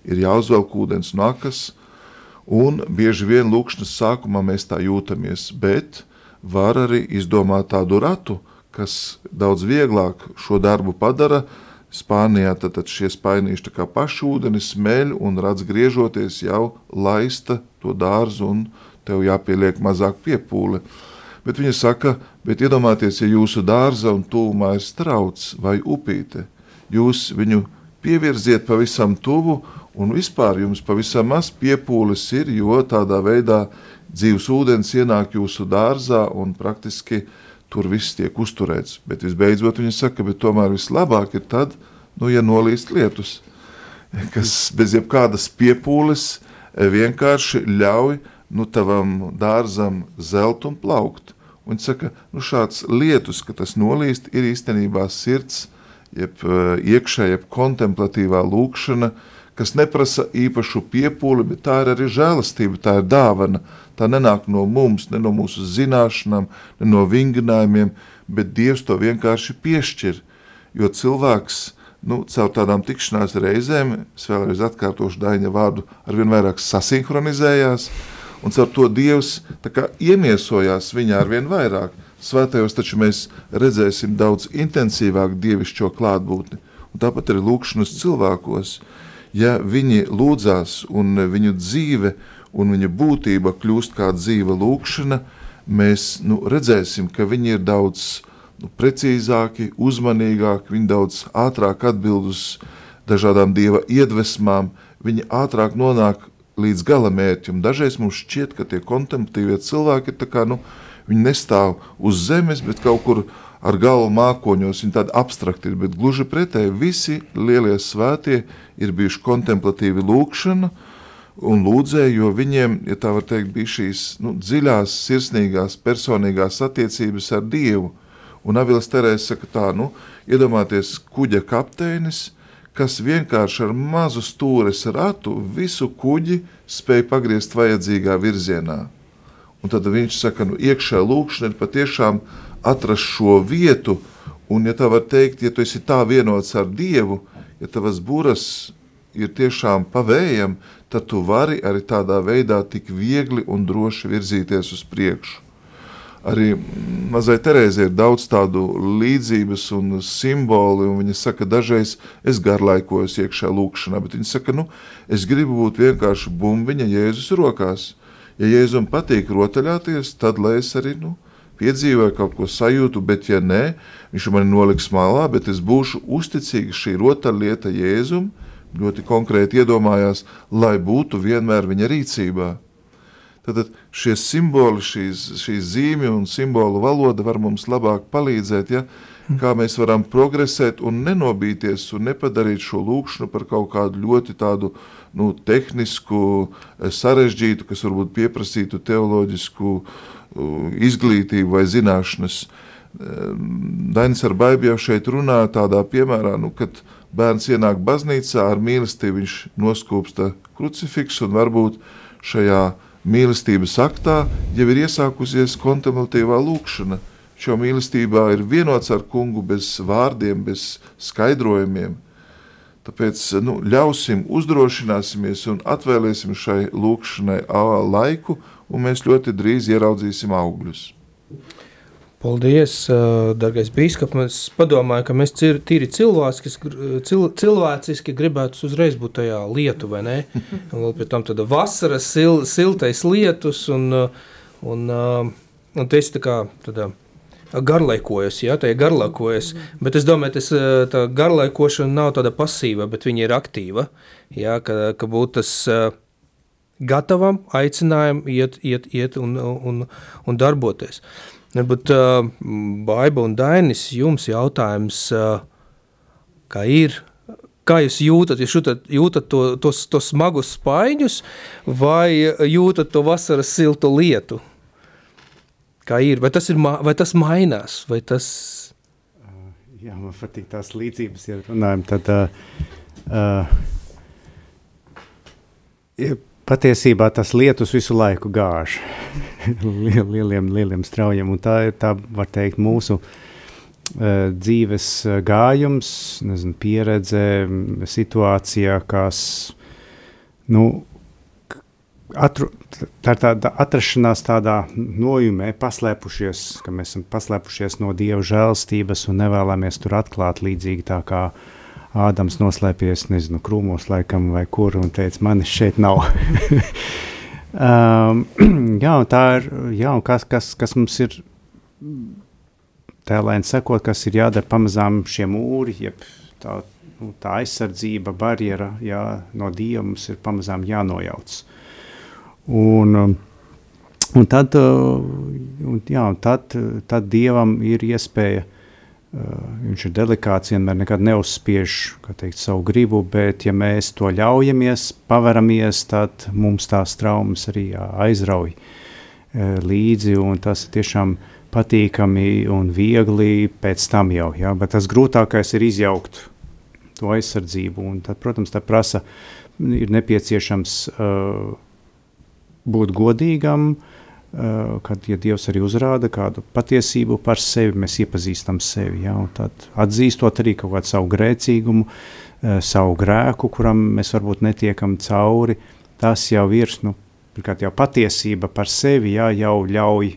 ir jāuzvelk ūdens no akas, un bieži vien lūkšanas sākumā mēs tā jūtamies, bet var arī izdomāt tādu ratu, kas daudz vieglāk šo darbu padara. Spānijā tad, tad šie spainīši kā paši ūdeni smeļ un redz griežoties jau laista to dārzu un tev jāpieliek mazāk piepūle. Bet viņa saka, bet iedomājieties, ja jūsu dārza un tūmā ir strauts vai upīte, jūs viņu pievirziet pavisam tuvu Un vispār jums pavisam maz piepūles ir, jo tādā veidā dzīves ūdens ienāk jūsu dārzā un praktiski tur viss tiek uzturēts. Bet visbeidzot viņi saka, ka tomēr vislabāk ir tad, nu, ja nolīst lietus, kas bez jebkādas piepūles vienkārši ļauj nu, tavam dārzam zelt un plaukt. Un saka, nu, šāds lietus, ka tas nolīst, ir īstenībā sirds, jeb eh, iekšējā, jeb kontemplatīvā lūkšana, kas neprasa īpašu piepūli, bet tā ir arī žēlastība, tā ir dāvana. Tā nenāk no mums, ne no mūsu zināšanām, ne no vingrinājumiem, bet Dievs to vienkārši piešķir. Jo cilvēks nu, caur tādām tikšanās reizēm, es vēlreiz atkārtošu Daņa vārdu, arvien vairāk sasinhronizējās, un caur to Dievs kā, iemiesojās viņā arvien vairāk. Svētajos taču mēs redzēsim daudz intensīvāk dievišķo klātbūtni, un tāpat arī lūkšanas cilvēkos ja viņi lūdzās un viņu dzīve un viņa būtība kļūst kā dzīva lūkšana, mēs nu, redzēsim, ka viņi ir daudz nu, precīzāki, uzmanīgāki, viņi daudz ātrāk atbild uz dažādām dieva iedvesmām, viņi ātrāk nonāk līdz galamērķim. Dažreiz mums šķiet, ka tie kontemplatīvie cilvēki kā, nu, nestāv uz zemes, bet kaut kur ar galvu mākoņos, viņi tādi abstrakti ir, bet gluži pretēji visi lielie svētie ir bijuši kontemplatīvi lūkšana un lūdzēji, jo viņiem, ja tā var teikt, bija šīs nu, dziļās, sirsnīgās, personīgās attiecības ar Dievu. Un Avils Terēs saka tā, nu, iedomāties kuģa kapteinis, kas vienkārši ar mazu stūres ratu visu kuģi spēja pagriezt vajadzīgā virzienā. Un tad viņš saka, nu, iekšā lūkšana ir patiešām atrast šo vietu, un, ja tā var teikt, ja tu esi tā vienots ar Dievu, ja tavas buras ir tiešām pavējam, tad tu vari arī tādā veidā tik viegli un droši virzīties uz priekšu. Arī mazai Terēzē ir daudz tādu līdzības un simboli, un viņa saka, dažreiz es garlaikojos iekšā lūkšanā, bet viņa saka, nu, es gribu būt vienkārši bumbiņa Jēzus rokās. Ja Jēzum patīk rotaļāties, tad lai es arī, nu, piedzīvoju, kaut ko sajūtu, bet ja nē, viņš man noliks malā, bet es būšu uzticīgs šī rotaļlieta Jēzum, ļoti konkrēti iedomājās, lai būtu vienmēr viņa rīcībā. Tad šie simboli, šīs, šīs zīmju un simbolu valoda var mums labāk palīdzēt, ja, kā mēs varam progresēt un nenobīties un nepadarīt šo lūkšanu par kaut kādu ļoti tādu nu, tehnisku, sarežģītu, kas varbūt pieprasītu teoloģisku uh, izglītību vai zināšanas. Dainis ar baidu jau šeit runā tādā piemērā, nu, kad bērns ienāk baznīcā ar mīlestību, viņš noskūpsta krucifiksu un varbūt šajā mīlestības aktā jau ir iesākusies kontemplatīvā lūkšana. Šo mīlestībā ir vienots ar kungu bez vārdiem, bez skaidrojumiem. Tāpēc nu, ļausim, uzdrošināsimies un atvēlēsim šai lūkšanai laiku, un mēs ļoti drīz ieraudzīsim augļus. Paldies, darbais biskup. Es padomāju, ka mēs tīri cilvēciski, cil, cilvēciski gribētu uzreiz būt tajā lietu, vai ne? Un vēl pie tam tāda vasaras sil, siltais lietus, un, un, un tas tā kā tādā garlaikojas, ja tā ir garlaikojas, bet es domāju, tas tā garlaikošana nav tāda pasīva, bet viņa ir aktīva, ja, ka, ka būtu tas gatavam, aicinājumam iet, iet, iet un, un, un darboties. Bet, uh, Baiba un Dainis, jums jautājums, uh, kā ir, kā jūs jūtat? Jūs jūtat, jūtat to, tos, tos smagus spaiņus vai jūtat to vasaras siltu lietu? Kā ir? Vai tas, ir, vai tas mainās? Vai tas... Jā, man patīk tās līdzības, ja runājam, tad uh, uh, patiesībā tas lietus visu laiku gāž. Lieliem, lieliem straujiem, un tā ir, tā var teikt, mūsu uh, dzīves gājums, nezinu, pieredze, situācijā, kas, nu, atru, tā ir tāda atrašanās tādā nojumē, paslēpušies, ka mēs esam paslēpušies no Dieva žēlstības un nevēlamies tur atklāt līdzīgi tā kā Ādams noslēpies, nezinu, krūmos laikam vai kur un teica, manis šeit nav. um, jā, un tā ir, jā, un kas, kas, kas mums ir tēlēni sekot, kas ir jādara pamazām šie mūri, jeb tā, nu, tā aizsardzība, barjera jā, no Dieva mums ir pamazām jānojauc. Un, um, un tad, uh, un, jā, un tad, tad Dievam ir iespēja viņš ir delikāts, vienmēr nekad neuzspiež teikt, savu gribu, bet, ja mēs to ļaujamies, paveramies, tad mums tās traumas arī aizrauj uh, līdzi, tas ir tiešām patīkami un viegli pēc tam jau. Ja? Bet tas grūtākais ir izjaukt to aizsardzību, tad, protams, tā prasa, ir nepieciešams uh, būt godīgam, uh, Eh, kad ja Dievs arī uzrāda kādu patiesību par sevi, mēs iepazīstam sevi. Ja, tad atzīstot arī kaut kādu savu grēcīgumu, eh, savu grēku, kuram mēs varbūt netiekam cauri, tas jau ir nu, jau patiesība par sevi, ja, jau ļauj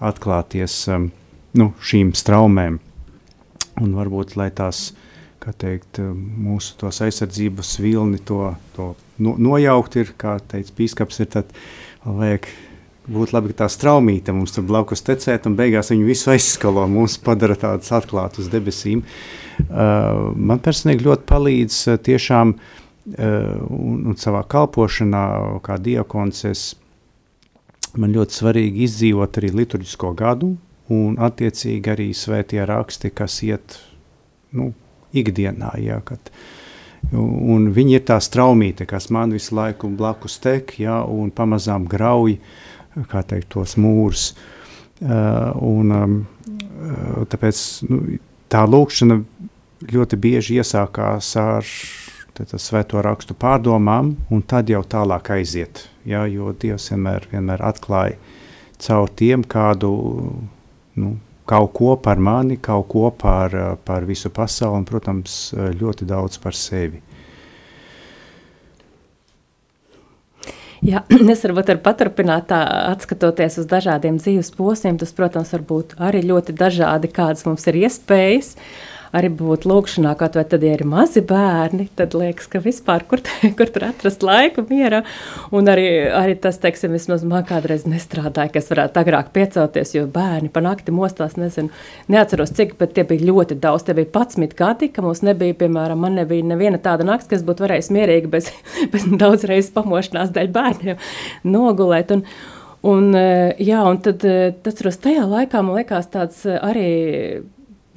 atklāties um, nu, šīm straumēm. Un varbūt tās teikt, mūsu aizsardzības vilni to, to no, nojaukt, ir, kā teica Pīskaps, ir tad vajag Būtu labi, ka tā straumīte mums tur blakus tecētu, un beigās viņu visu aizskalo, mums padara tādus atklātus debesīm. Uh, man personīgi ļoti palīdz uh, tiešām uh, un, un savā kalpošanā, kā diakons, es, man ļoti svarīgi izdzīvot arī liturģisko gadu, un attiecīgi arī svētie raksti, kas iet nu, ikdienā, jā, kad, un viņi ir tā straumīte, kas man visu laiku blakus tek, jā, un pamazām grauj. uh, kā teikt, tos mūrus. Uh, un, uh, tāpēc nu, tā lūkšana ļoti bieži iesākās ar svēto rakstu pārdomām, un tad jau tālāk aiziet. Ja, jo Dievs vienmēr, vienmēr atklāja caur tiem kādu nu, kaut ko par mani, kaut ko par, par visu pasauli, un, protams, ļoti daudz par sevi. Jā, es varu paturpināt, tā, atskatoties uz dažādiem dzīves posmiem. Tas, protams, var būt arī ļoti dažādi, kādas mums ir iespējas. Uh, arī būt lūkšanā, kaut vai tad, ja ir mazi bērni, tad liekas, ka vispār kur, kur tur atrast laiku mierā. Un arī, arī tas, teiksim, vismaz man kādreiz nestrādāja, ka es varētu agrāk piecelties, jo bērni pa nakti mostās, nezinu, neatceros cik, bet tie bija ļoti daudz, tie bija 11 gadi, ka mums nebija, piemēram, man nebija neviena tāda nakts, kas būtu varējis mierīgi bez, bez daudz reizes pamošanās dēļ bērniem nogulēt. Un, Un, jā, un tad, tas tajā laikā man liekas tāds arī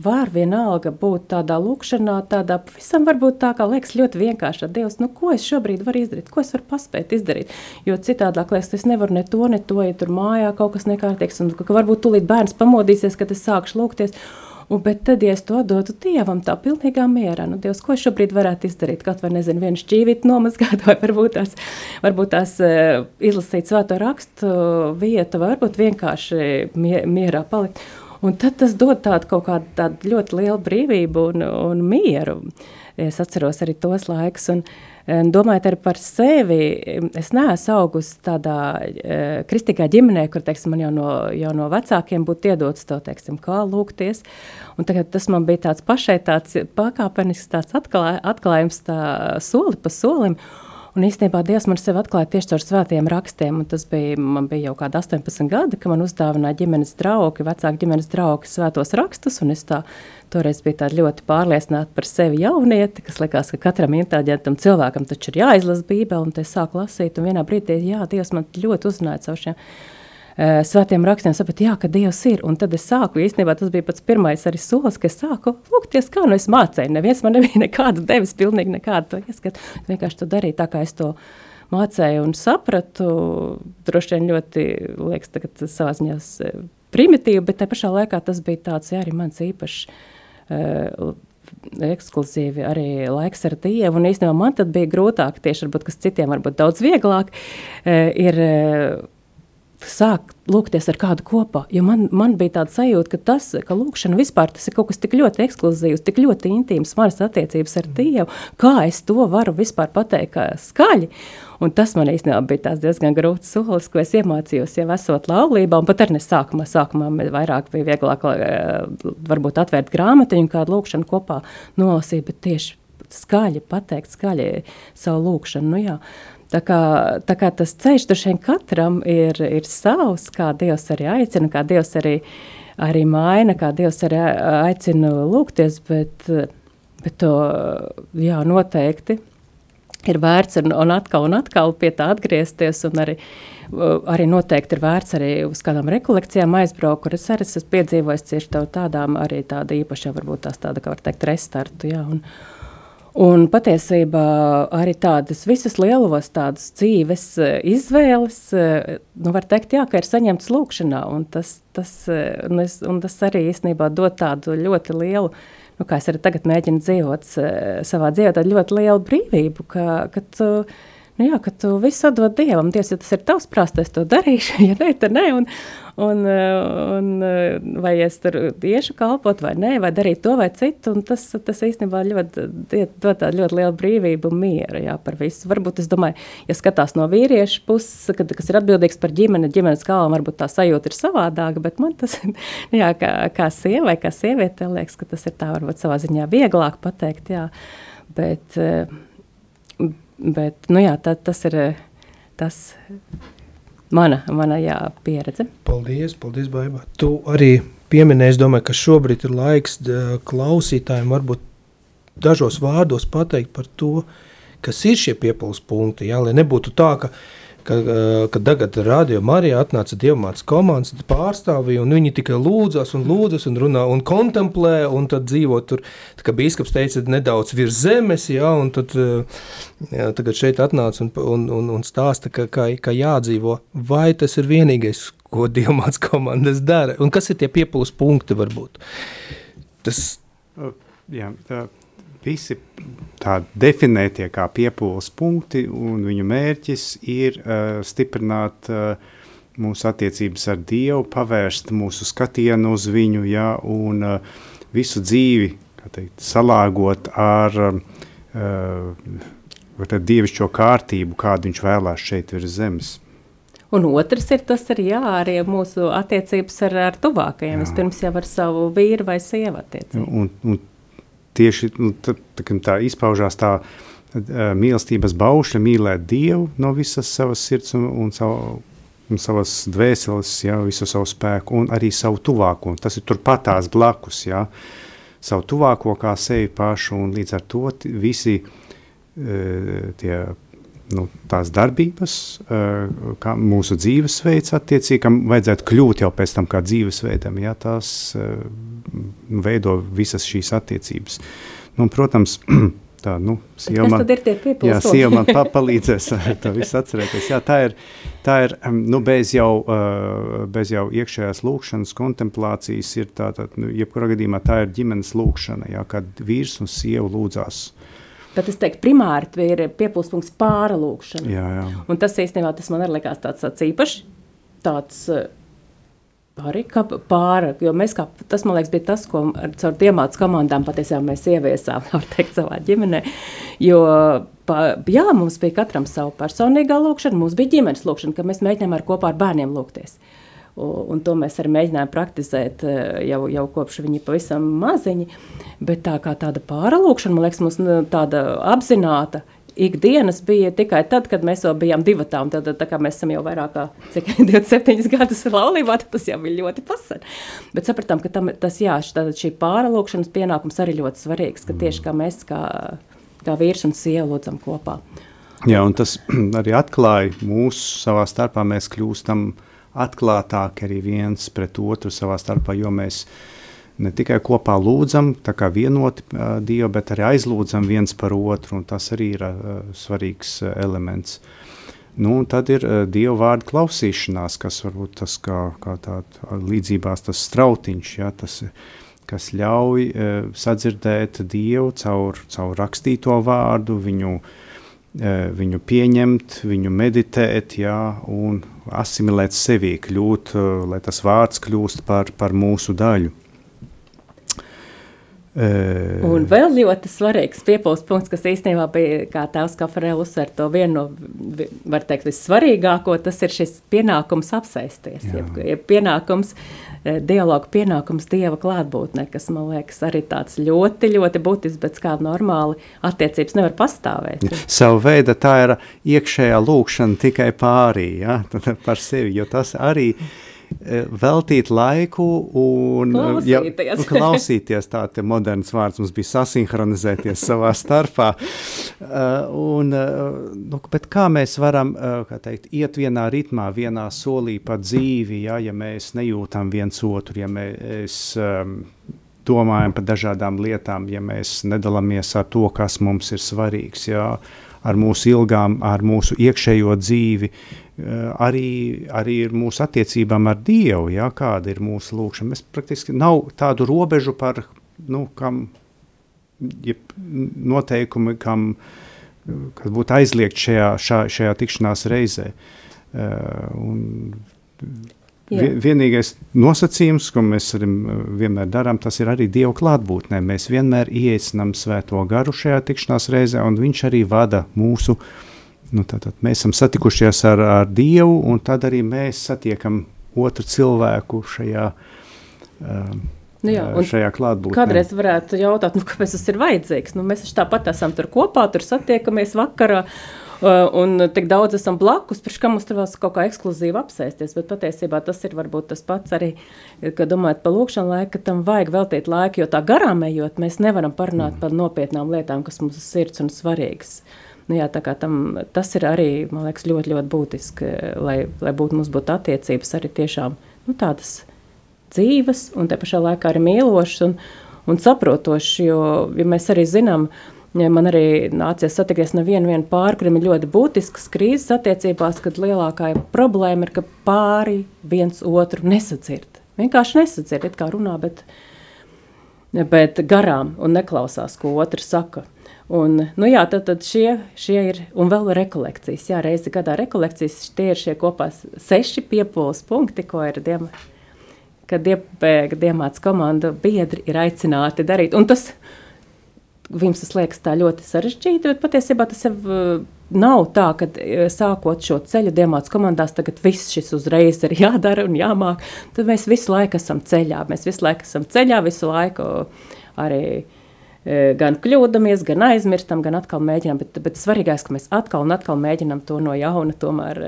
var vienalga būt tādā lūkšanā, tādā pavisam varbūt tā kā liekas ļoti vienkārši ar Dievs, nu ko es šobrīd varu izdarīt, ko es varu paspēt izdarīt, jo citādāk liekas, es nevaru ne to, ne to, ja tur mājā kaut kas nekārtīgs, un ka varbūt tūlīt bērns pamodīsies, kad es sākšu lūgties, Un, bet tad, ja es to dotu Dievam, tā pilnīgā mierā, nu, Dievs, ko es šobrīd varētu izdarīt? Kaut vai, nezinu, vienu šķīvīti nomazgāt, vai varbūt tās, varbūt tās uh, izlasīt svēto rakstu vietu, varbūt vienkārši mierā palikt. Un tad tas dod tādu kaut kādu tādu ļoti lielu brīvību un, un mieru. Es atceros arī tos laikus. Un, Domājot arī par sevi, es neesmu augusi tādā e, kristīgā ģimenē, kur teiksim, man jau no, jau no vecākiem būtu iedots to, teiksim, kā lūgties. Tagad tas man bija tāds pašai tāds pakāpenisks tāds atklā, atklājums tā soli pa solim. Un īstenībā Dievs man sevi atklāja tieši caur svētiem rakstiem. Tas bija, man bija jau kādi 18 gadi, kad man uzdāvināja ģimenes draugi, vecāki ģimenes draugi svētos rakstus. Es tā, toreiz biju ļoti pārliecināta par sevi jaunieti, kas likās, ka katram inteliģentam cilvēkam taču ir jāizlasa Bībele, un es sāku lasīt. Un vienā brīdī, jā, Dievs man ļoti uzrunāja caur šiem uh, svētiem rakstiem, sapratu, jā, ka Dievs ir. Un tad es sāku, īstenībā tas bija pats pirmais arī solis, ka es sāku lūgties, kā nu es mācēju. Neviens man nebija nekādu devis, pilnīgi nekādu ieskatu. Vienkārši to darīju tā, kā es to mācēju un sapratu. Droši vien ļoti, liekas, tagad savā ziņā primitīvi, bet te pašā laikā tas bija tāds, jā, arī mans īpašs uh, ekskluzīvi arī laiks ar Dievu. Un īstenībā man tad bija grūtāk, tieši varbūt, kas citiem varbūt daudz vieglāk, uh, ir uh, sākt lūgties ar kādu kopā. Jo man, man bija tāda sajūta, ka tas, ka lūkšana vispār tas ir kaut kas tik ļoti ekskluzīvs, tik ļoti intīms, manas attiecības ar Dievu. Kā es to varu vispār pateikt, skaļi? Un tas man īstenībā bija diezgan grūts solis, ko es iemācījos jau esot laulībā, pat arī nesākumā. Sākumā vairāk bija vieglāk eh, varbūt atvērt grāmatiņu kādu lūkšanu kopā nolasīt, bet tieši skaļi pateikt, skaļi savu lūkšanu. Nu, jā. Tā kā, tā kā tas ceļš tur katram ir, ir savs, kā Dievs arī aicina, kā Dievs arī, arī maina, kā Dievs arī aicina lūgties, bet, bet to jā, noteikti ir vērts un, un atkal un atkal pie tā atgriezties arī, arī noteikti ir vērts arī uz kādām rekolekcijām aizbraukt, kur es arī esmu piedzīvojis cieši tādām arī tāda īpaša, varbūt tās tāda, kā var teikt, restartu, jā, un, Un patiesībā arī tādas visas lielos tādas dzīves eh, izvēles, eh, nu var teikt, jā, ka ir saņemtas lūkšanā, un tas, tas, eh, un es, un tas arī īstenībā dod tādu ļoti lielu, nu kā es arī tagad mēģinu dzīvot savā dzīvē, tādu ļoti lielu brīvību, ka, ka tu, nu jā, ka tu visu atdod Dievam, Dievs, ja tas ir tavs prāsts, es to darīšu, ja ne, tad ne, un, un, un vai es tur iešu kalpot vai nē, vai darīt to vai citu, tas, tas īstenībā ļoti, dod tādu ļoti lielu brīvību un mieru, jā, par visu. Varbūt es domāju, ja skatās no vīrieša puses, kad, kas ir atbildīgs par ģimeni, ģimenes kalvam, varbūt tā sajūta ir savādāka, bet man tas, jā, kā, kā sievai, kā sieviete, liekas, ka tas ir tā varbūt savā ziņā vieglāk pateikt, jā, bet, bet nu jā, tā, tas ir tas mana, mana jā, pieredze. Paldies, paldies, Baibā. Tu arī pieminēji, es domāju, ka šobrīd ir laiks klausītājiem varbūt dažos vārdos pateikt par to, kas ir šie piepildus punkti, jā, lai nebūtu tā, ka ka, eh, kad tagad radio Marijā atnāca dievmātes komandas pārstāvji, un viņi tikai lūdzas un lūdzas un runā un kontemplē, un tad dzīvo tur, tā kā bīskaps teica, nedaudz virs zemes, jā, un tad eh, jā, tagad šeit atnāca un, un, un, un stāsta, ka, ka, ka jādzīvo. Vai tas ir vienīgais, ko dievmātes komandas dara, un kas ir tie piepildus punkti varbūt? Tas... Jā, tā visi tādi definētie kā piepūles punkti, un viņu mērķis ir uh, stiprināt uh, mūsu attiecības ar Dievu, pavērst mūsu skatienu uz viņu, ja, un uh, visu dzīvi teikt, salāgot ar uh, dievišķo kārtību, kādu viņš vēlās šeit virs zemes. Un otrs ir tas arī, jā, arī mūsu attiecības ar, ar tuvākajiem. Vispirms jau ar savu vīru vai sievu attiecību. Un, un tieši nu, tā, tā, izpaužās tā mīlestības baušļa, mīlēt Dievu no visas savas sirds un, un, savu, un savas dvēseles, ja, visu savu spēku un arī savu tuvāko. Tas ir turpat tās blakus, ja, savu tuvāko kā sevi pašu un līdz ar to visi tie nu, tās darbības, uh, kā mūsu dzīvesveids, attiecīgi, kam vajadzētu kļūt jau pēc tam kā dzīvesveidam, ja tās uh, veido visas šīs attiecības. Nu, protams, Tā, nu, sieva man, jā, sieva man pa, palīdzēs to visu atcerēties. Jā, tā ir, tā ir nu, bez, jau, uh, bez jau iekšējās lūkšanas, kontemplācijas, ir tā, tā nu, jebkurā gadījumā tā ir ģimenes lūkšana, jā, kad vīrs un sieva lūdzās Bet es teiktu, primāri ir piepildspunkts pārlūkšana. Jā, jā. Un tas īstenībā tas man arī likās tāds, tāds īpašs. Tāds, eh, Arī pāri, jo mēs kā, tas, man liekas, bija tas, ko caur diemātas komandām patiesībā mēs ieviesām, var teikt, savā ģimenē. Jo, pa, jā, mums bija katram savu personīgā lūkšana, mums bija ģimenes lūkšana, ka mēs mēģinājām ar kopā ar bērniem lūgties. Uh, Un to mēs arī mēģinājām praktizēt eh, jau, jau kopš viņi pavisam maziņi. Bet tā kā tāda pārlūkšana, man liekas, mums tāda apzināta ikdienas bija tikai tad, kad mēs vēl bijām divi. Tad, tā kā mēs esam jau vairāk kā cik, 27 gadus laulībā, tas jau bija ļoti pasen. Bet sapratām, ka tam, tas jā, šī pārlūkšanas pienākums arī ļoti svarīgs, ka tieši kā mēs, kā, kā vīrs un sieva lūdzam kopā. Jā, un tas arī atklāja mūsu savā starpā, mēs kļūstam atklātāki arī viens pret otru savā starpā, jo mēs ne tikai kopā lūdzam, tā kā vienoti uh, Dievu, bet arī aizlūdzam viens par otru, un tas arī ir uh, svarīgs uh, elements. Nu, tad ir uh, Dieva vārdu klausīšanās, kas varbūt tas kā, kā tāda līdzībās tas strautiņš, ja, tas, kas ļauj uh, sadzirdēt Dievu caur, caur rakstīto vārdu, viņu, uh, viņu pieņemt, viņu meditēt, ja, un asimilēt sevī, kļūt, uh, lai tas vārds kļūst par, par mūsu daļu. Un vēl ļoti svarīgs piepūles punkts, kas īstenībā bija, kā tēvs Kafarēl uzsver to vienu no, var teikt, vissvarīgāko, tas ir šis pienākums apsēsties, jeb, jeb pienākums, dialogu pienākums Dieva klātbūtnē, kas, man liekas, arī tāds ļoti, ļoti būtisks, bet kā normāli attiecības nevar pastāvēt. Savu veidu tā ir iekšējā lūkšana tikai pārī, ja, par sevi, jo tas arī Eh, veltīt laiku un eh, klausīties. Ja, klausīties tā te moderns vārds mums bija sasinhronizēties savā starpā. Uh, un, uh, nu, kā mēs varam, uh, kā teikt, iet vienā ritmā, vienā solī pa dzīvi, ja, ja mēs nejūtam viens otru, ja mēs um, domājam par dažādām lietām, ja mēs nedalāmies ar to, kas mums ir svarīgs, ja, ar mūsu ilgām, ar mūsu iekšējo dzīvi, uh, Eh, arī, arī ir mūsu attiecībām ar Dievu, ja, kāda ir mūsu lūkšana. Mēs praktiski nav tādu robežu par, nu, kam, ja noteikumi, kam, kas būtu aizliegt šajā, šā, šajā tikšanās reizē. Uh, un, Vienīgais nosacījums, ko mēs arī vienmēr darām, tas ir arī Dieva klātbūtnē. Mēs vienmēr ieiecinām svēto garu šajā tikšanās reizē, un viņš arī vada mūsu uh, Nu, tātad mēs esam satikušies ar, ar Dievu, un tad arī mēs satiekam otru cilvēku šajā, uh, nu jā, šajā klātbūtnē. Kādreiz varētu jautāt, nu, kāpēc tas ir vajadzīgs? Nu, mēs tāpat esam tur kopā, tur satiekamies vakarā. Un tik daudz esam blakus, pirms kam mums tur vēl kaut kā ekskluzīvi apsēsties. Bet patiesībā tas ir varbūt tas pats arī, kad domājat par lūkšanu laiku, ka tam vajag veltīt laiku, jo tā garām ejot, mēs nevaram parunāt mm. par nopietnām lietām, kas mums ir sirds un svarīgas. Uh, Nu, jā, tam, tas ir arī liekas, ļoti, ļoti būtiski, lai, lai būtu, mums būtu attiecības arī tiešām nu, tādas dzīves, un te pašā laikā arī mīlošas un, un saprotošas. Jo ja mēs arī zinām, man arī nācies satikties nevienu vienu pāri, ir ļoti būtisks krīzes attiecībās, kad lielākā problēma ir, ka pāri viens otru nesadzird. Vienkārši nesadzird, kā runā, bet, bet garām un neklausās, ko otrs saka. Un, nu jā, tad, tad šie, šie ir, un vēl rekolekcijas, jā, reizi gadā rekolekcijas, tie ir šie kopā seši piepūles punkti, ko ir diem, kad diepēga diemāts komanda biedri ir aicināti darīt. Un tas, Viņam tas liekas tā ļoti sarežģīti, bet patiesībā tas jau nav tā, ka uh, sākot šo ceļu diemāts komandās, tagad viss šis uzreiz ir jādara un jāmāk. Tad mēs visu laiku esam ceļā, mēs visu laiku esam ceļā, visu laiku arī E, gan kļūdāmies, gan aizmirstam, gan atkal mēģinām. Bet, bet svarīgākais, ka mēs atkal un atkal mēģinām to no jauna tomēr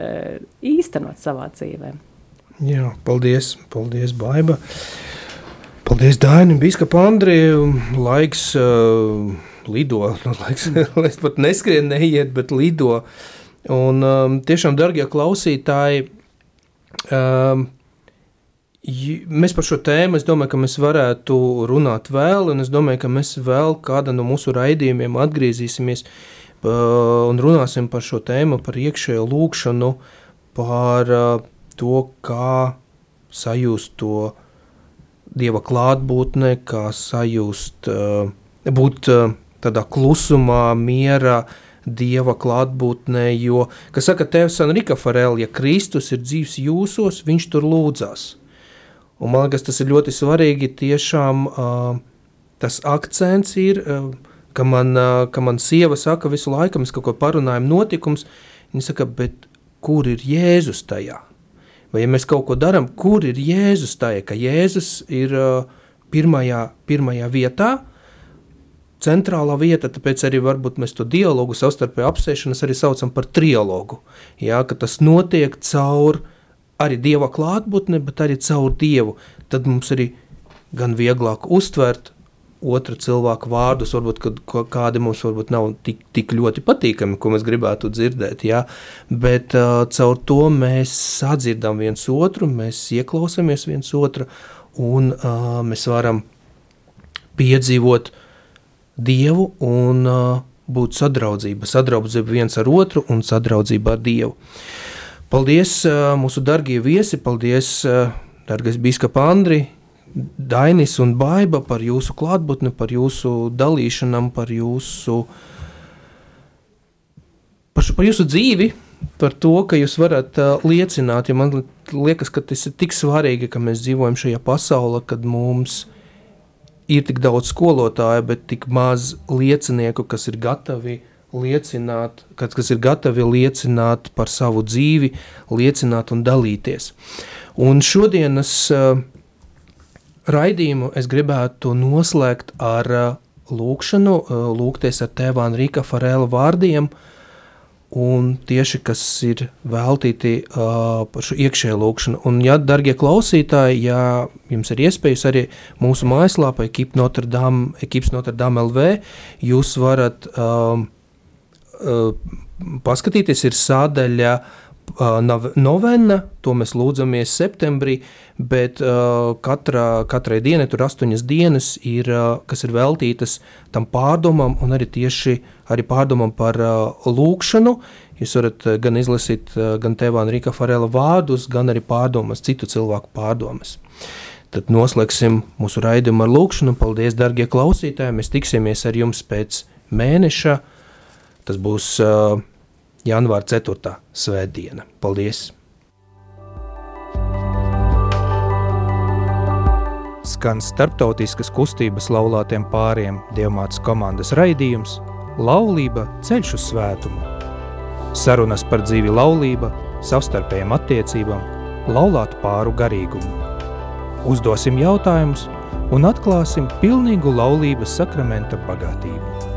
īstenot savā dzīvē. Jā, paldies, paldies Baiba. Paldies Dainim, Biskapa Andriju. Laiks uh, lido, nu, laiks, laiks pat neskrien, neiet, bet lido. Un um, tiešām, dargie klausītāji, um, Mēs par šo tēmu, es domāju, ka mēs varētu runāt vēl, un es domāju, ka mēs vēl kādā no mūsu raidījumiem atgriezīsimies un runāsim par šo tēmu, par iekšējo lūkšanu, par to, kā sajust to Dieva klātbūtne, kā sajust, būt tādā klusumā, mierā, Dieva klātbūtnē, jo, kas saka Tevs Enrika Farel, ja Kristus ir dzīvs jūsos, viņš tur lūdzās. Un man liekas, tas ir ļoti svarīgi. Tiešām uh, tas akcents ir, uh, ka, man, uh, ka man sieva saka visu laiku, mēs kaut ko parunājam, notikums. Viņa saka, bet kur ir Jēzus tajā? Vai ja mēs kaut ko darām, kur ir Jēzus tajā? Ka Jēzus ir uh, pirmajā, pirmajā vietā, centrālā vieta, tāpēc arī varbūt mēs to dialogu, savstarpēju apsēšanas arī saucam par trialogu. Jā, ka tas notiek caur arī Dieva klātbūtne, bet arī caur Dievu, tad mums arī gan vieglāk uztvert otra cilvēka vārdus, varbūt kad, kādi mums varbūt nav tik, tik ļoti patīkami, ko mēs gribētu dzirdēt. Ja? Bet uh, caur to mēs sadzirdam viens otru, mēs ieklausāmies viens otru un uh, mēs varam piedzīvot Dievu un uh, būt sadraudzība, sadraudzība viens ar otru un sadraudzība ar Dievu. Paldies mūsu dargie viesi, paldies, dargais biskapa Andri, Dainis un Baiba par jūsu klātbūtni, par jūsu dalīšanām, par jūsu, par, par jūsu dzīvi, par to, ka jūs varat uh, liecināt. Ja man liekas, ka tas ir tik svarīgi, ka mēs dzīvojam šajā pasaulē, kad mums ir tik daudz skolotāju, bet tik maz liecinieku, kas ir gatavi liecināt, kas, kas ir gatavi liecināt par savu dzīvi, liecināt un dalīties. Un šodienas uh, raidījumu es gribētu noslēgt ar uh, lūkšanu, uh, lūgties ar tēvā Enrika Farēla vārdiem, un tieši kas ir veltīti uh, par šo iekšēju lūkšanu. Un, ja, dargie klausītāji, ja jums ir iespējas arī mūsu mājaslāpā Ekips Notre Dame, Ekips Notre Dame LV, jūs varat uh, uh, paskatīties, ir sādaļa uh, novena, to mēs lūdzamies septembrī, bet uh, katrā, katrai dienai tur astoņas dienas ir, kas ir veltītas tam pārdomam un arī tieši arī pārdomam par lūkšanu. Jūs varat gan izlasīt gan tēvā Enrika Farela vārdus, gan arī pārdomas, citu cilvēku pārdomas. Tad noslēgsim mūsu raidījumu ar lūkšanu. Paldies, darbie klausītāji! Mēs tiksimies ar jums pēc mēneša. Tas būs uh, janvāra 4. svētdiena. Paldies! Skan starptautiskas kustības laulātiem pāriem Dievmātes komandas raidījums Laulība ceļš uz svētumu. Sarunas par dzīvi laulība, savstarpējām attiecībām, laulātu pāru garīgumu. Uzdosim jautājumus un atklāsim pilnīgu laulības sakramenta bagātību.